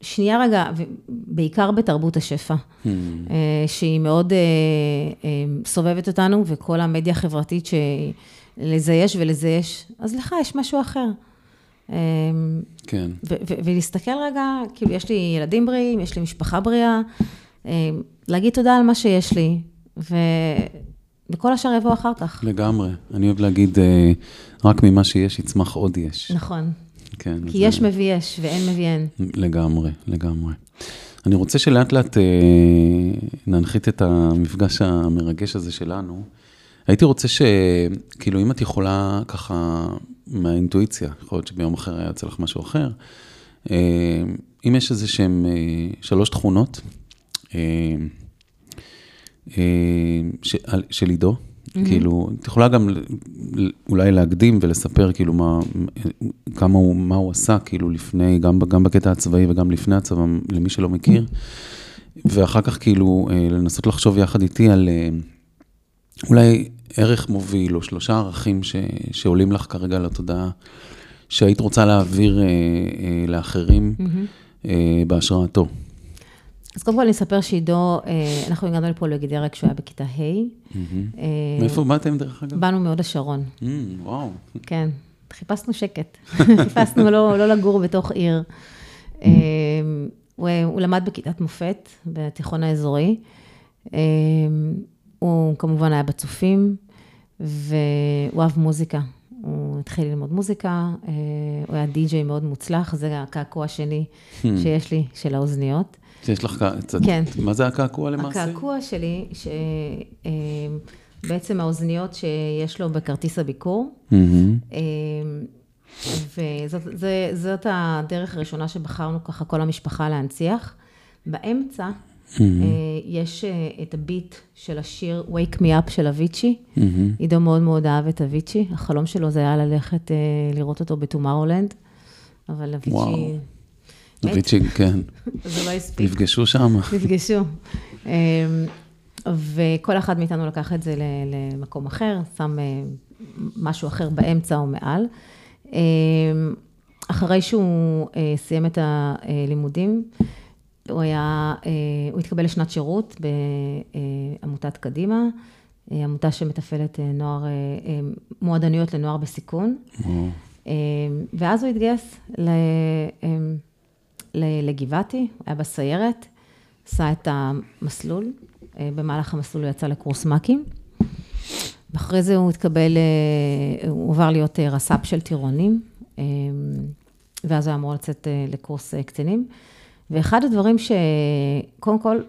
שנייה רגע, בעיקר בתרבות השפע, hmm. אה, שהיא מאוד אה, אה, סובבת אותנו וכל המדיה החברתית שלזה יש ולזה יש, אז לך יש משהו אחר. אמ, כן. ולהסתכל רגע, כאילו, יש לי ילדים בריאים, יש לי משפחה בריאה, אמ, להגיד תודה על מה שיש לי, ו... וכל השאר יבוא אחר כך. לגמרי. אני אוהב להגיד, אה, רק ממה שיש יצמח עוד יש. נכון. כן. כי יש מביא יש, ואין מביא אין. לגמרי, לגמרי. אני רוצה שלאט לאט אה, ננחית את המפגש המרגש הזה שלנו. הייתי רוצה שכאילו אם את יכולה ככה מהאינטואיציה, יכול להיות שביום אחר היה יוצא לך משהו אחר, אה, אם יש איזה שהם אה, שלוש תכונות אה, של עידו, כאילו, את יכולה גם אולי להקדים ולספר כאילו מה, כמה הוא, מה הוא עשה, כאילו לפני, גם, גם בקטע הצבאי וגם לפני הצבא, למי שלא מכיר, ואחר כך כאילו לנסות לחשוב יחד איתי על אולי ערך מוביל או שלושה ערכים ש, שעולים לך כרגע לתודעה, שהיית רוצה להעביר אה, אה, לאחרים אה, בהשראתו. אז קודם כל אני אספר שעידו, אה, אנחנו הגענו לפה לגדרה כשהוא היה בכיתה ה'. אה, מאיפה באתם דרך אגב? באנו מהוד השרון, Mm, וואו. כן. חיפשנו שקט. חיפשנו לא, לא לגור בתוך עיר. אה, הוא למד בכיתת מופת בתיכון האזורי. אה, הוא כמובן היה בצופים, והוא אהב מוזיקה. הוא התחיל ללמוד מוזיקה, אה, הוא היה די-ג'יי מאוד מוצלח, זה הקעקוע השני שיש לי, של האוזניות. שיש לך קצת, כן. מה זה הקעקוע למעשה? הקעקוע שלי, שבעצם האוזניות שיש לו בכרטיס הביקור, מהמם. וזאת הדרך הראשונה שבחרנו ככה כל המשפחה להנציח. באמצע אה, יש אה, את הביט של השיר Wake Me Up של אביצ'י. מהמם. עידו מאוד מאוד אהב את אביצ'י, החלום שלו זה היה ללכת אה, לראות אותו בטומארולנד, אבל. אביצ'י, דוידצ'י, כן, זה לא הספיק. נפגשו שם. נפגשו. אמ, וכל אחד מאיתנו לקח את זה למקום אחר, שם משהו אחר באמצע או מעל. אמ, אחרי שהוא סיים את הלימודים, הוא היה, אה, הוא התקבל לשנת שירות בעמותת קדימה, אה, עמותה שמתפעלת אה, נוער, אה, אה, מועדניות לנוער בסיכון. ואז הוא התגייס לגבעתי, הוא היה בסיירת, עשה את המסלול, אה, במהלך המסלול הוא יצא לקורס מ"כים, ואחרי זה הוא התקבל, אה, הוא עבר להיות אה, רס"פ של טירונים, ואז הוא היה אמור לצאת אה, לקורס אה, קצינים. ואחד הדברים שקודם כל,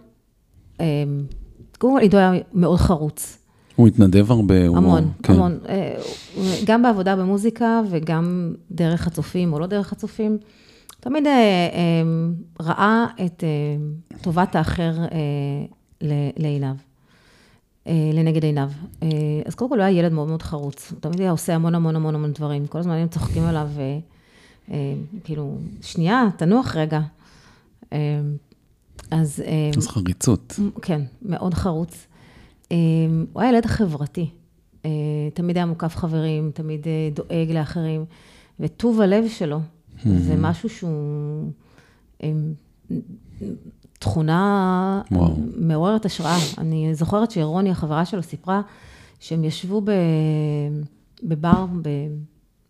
אמ, קודם כל עידו היה מאוד חרוץ. הוא התנדב הרבה. הוא- המון, כן. המון. אה, גם בעבודה במוזיקה וגם דרך הצופים או לא דרך הצופים. תמיד אה, אה, ראה את אה, טובת האחר לעיניו, לנגד עיניו. אז קודם כל הוא היה ילד מאוד מאוד חרוץ. הוא תמיד היה עושה המון המון המון המון דברים. כל הזמן היינו צוחקים עליו, כאילו, שנייה, תנוח רגע. אה, אז... אה, אז חריצות. כן, מאוד חרוץ. אה, הוא היה ילד חברתי. אה, תמיד היה מוקף חברים, תמיד אה, דואג לאחרים. וטוב הלב שלו, זה משהו שהוא תכונה וואו. מעוררת השראה. אני זוכרת שרוני, החברה שלו, סיפרה שהם ישבו ב- בבר ב-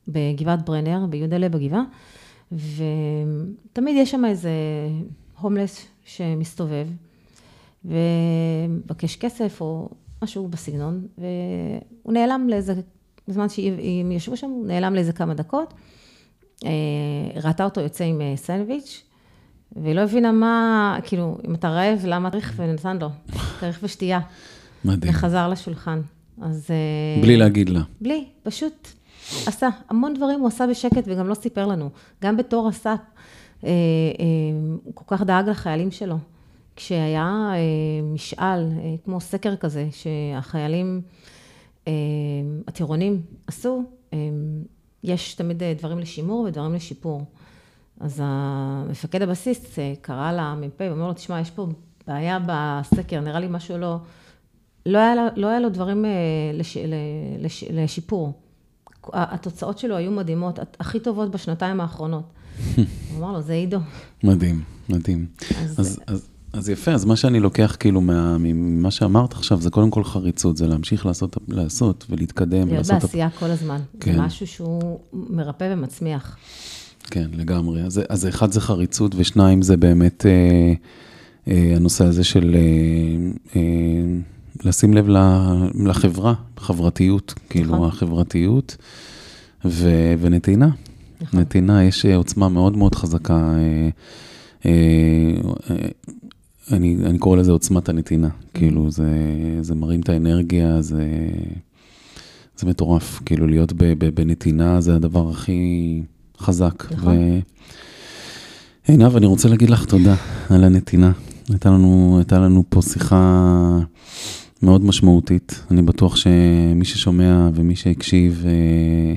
בגבעת ברנר, ביודלה בגבעה, ותמיד יש שם איזה הומלס שמסתובב, ומבקש כסף או משהו בסגנון, והוא נעלם לאיזה, בזמן שהם ישבו שם, הוא נעלם לאיזה כמה דקות. אה, ראתה אותו יוצא עם אה, סנדוויץ', והיא לא הבינה מה, כאילו, אם אתה רעב, למה צריך, ונתן לו, כריך ושתייה, מדהים. וחזר לשולחן. אז... אה, בלי להגיד לה. בלי, פשוט עשה. המון דברים הוא עשה בשקט וגם לא סיפר לנו. גם בתור רס"פ, אה, אה, הוא כל כך דאג לחיילים שלו. כשהיה אה, משאל, אה, כמו סקר כזה, שהחיילים, אה, הטירונים עשו, אה, יש תמיד אה, דברים לשימור ודברים לשיפור. אז המפקד הבסיס אה, קרא למ"פ ואומר לו, תשמע, יש פה בעיה בסקר, נראה לי משהו לא... לא היה, לא היה לו דברים לש, ל- לש, לשיפור. התוצאות שלו היו מדהימות, הכי טובות בשנתיים האחרונות. הוא אמר לו, זה עידו. מדהים, מדהים. אז- אז, אז, אז יפה, אז מה שאני לוקח כאילו מה, ממה שאמרת עכשיו, זה קודם כל חריצות, זה להמשיך לעשות, לעשות ולהתקדם. להיות. בעשייה כל הזמן. כן. זה משהו שהוא מרפא ומצמיח. כן, לגמרי. אז, אז אחד זה חריצות, ושניים זה באמת אה, אה, הנושא הזה של אה, אה, לשים לב לחברה, חברתיות, כאילו נכון. החברתיות, ו, ונתינה. נכון. נתינה, יש אה, עוצמה מאוד מאוד חזקה אה, אה, אני, אני קורא לזה עוצמת הנתינה, כאילו זה, זה מרים את האנרגיה, זה, זה מטורף, כאילו להיות ב, ב, בנתינה זה הדבר הכי חזק. נכון. עינב, אני רוצה להגיד לך תודה על הנתינה. הייתה לנו, הייתה לנו פה שיחה מאוד משמעותית. אני בטוח שמי ששומע ומי שהקשיב אה,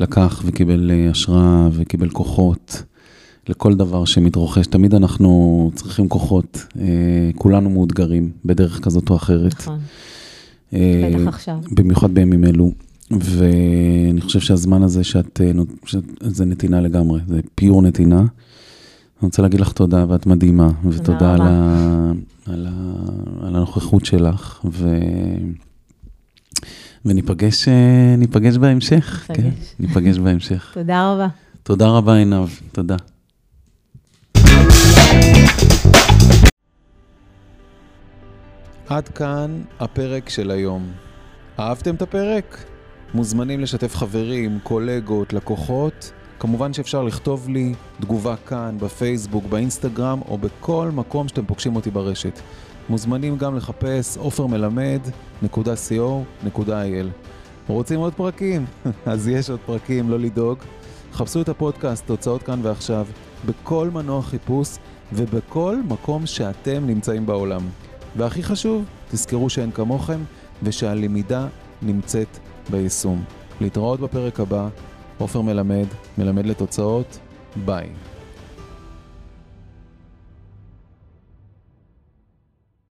לקח וקיבל אה, השראה וקיבל כוחות לכל דבר שמתרוחש. תמיד אנחנו צריכים כוחות, אה, כולנו מאותגרים בדרך כזאת או אחרת. נכון, בטח עכשיו. במיוחד בימים אלו. ואני חושב שהזמן הזה שאת, שאת, זה נתינה לגמרי, זה פיור נתינה. אני רוצה להגיד לך תודה, ואת מדהימה, ותודה על. ה, על, ה, על הנוכחות שלך, ו, וניפגש אה, ניפגש בהמשך. ניפגש. כן, ניפגש בהמשך. תודה רבה. תודה רבה, עינב, תודה. עד כאן הפרק של היום. אהבתם את הפרק? מוזמנים לשתף חברים, קולגות, לקוחות. כמובן שאפשר לכתוב לי תגובה כאן, בפייסבוק, באינסטגרם או בכל מקום שאתם פוגשים אותי ברשת. מוזמנים גם לחפש עופרמלמד.co.il. רוצים עוד פרקים? אז יש עוד פרקים, לא לדאוג. חפשו את הפודקאסט, תוצאות כאן ועכשיו, בכל מנוע חיפוש ובכל מקום שאתם נמצאים בעולם. והכי חשוב, תזכרו שאין כמוכם ושהלמידה נמצאת ביישום. להתראות בפרק הבא, עופר מלמד, מלמד לתוצאות, ביי.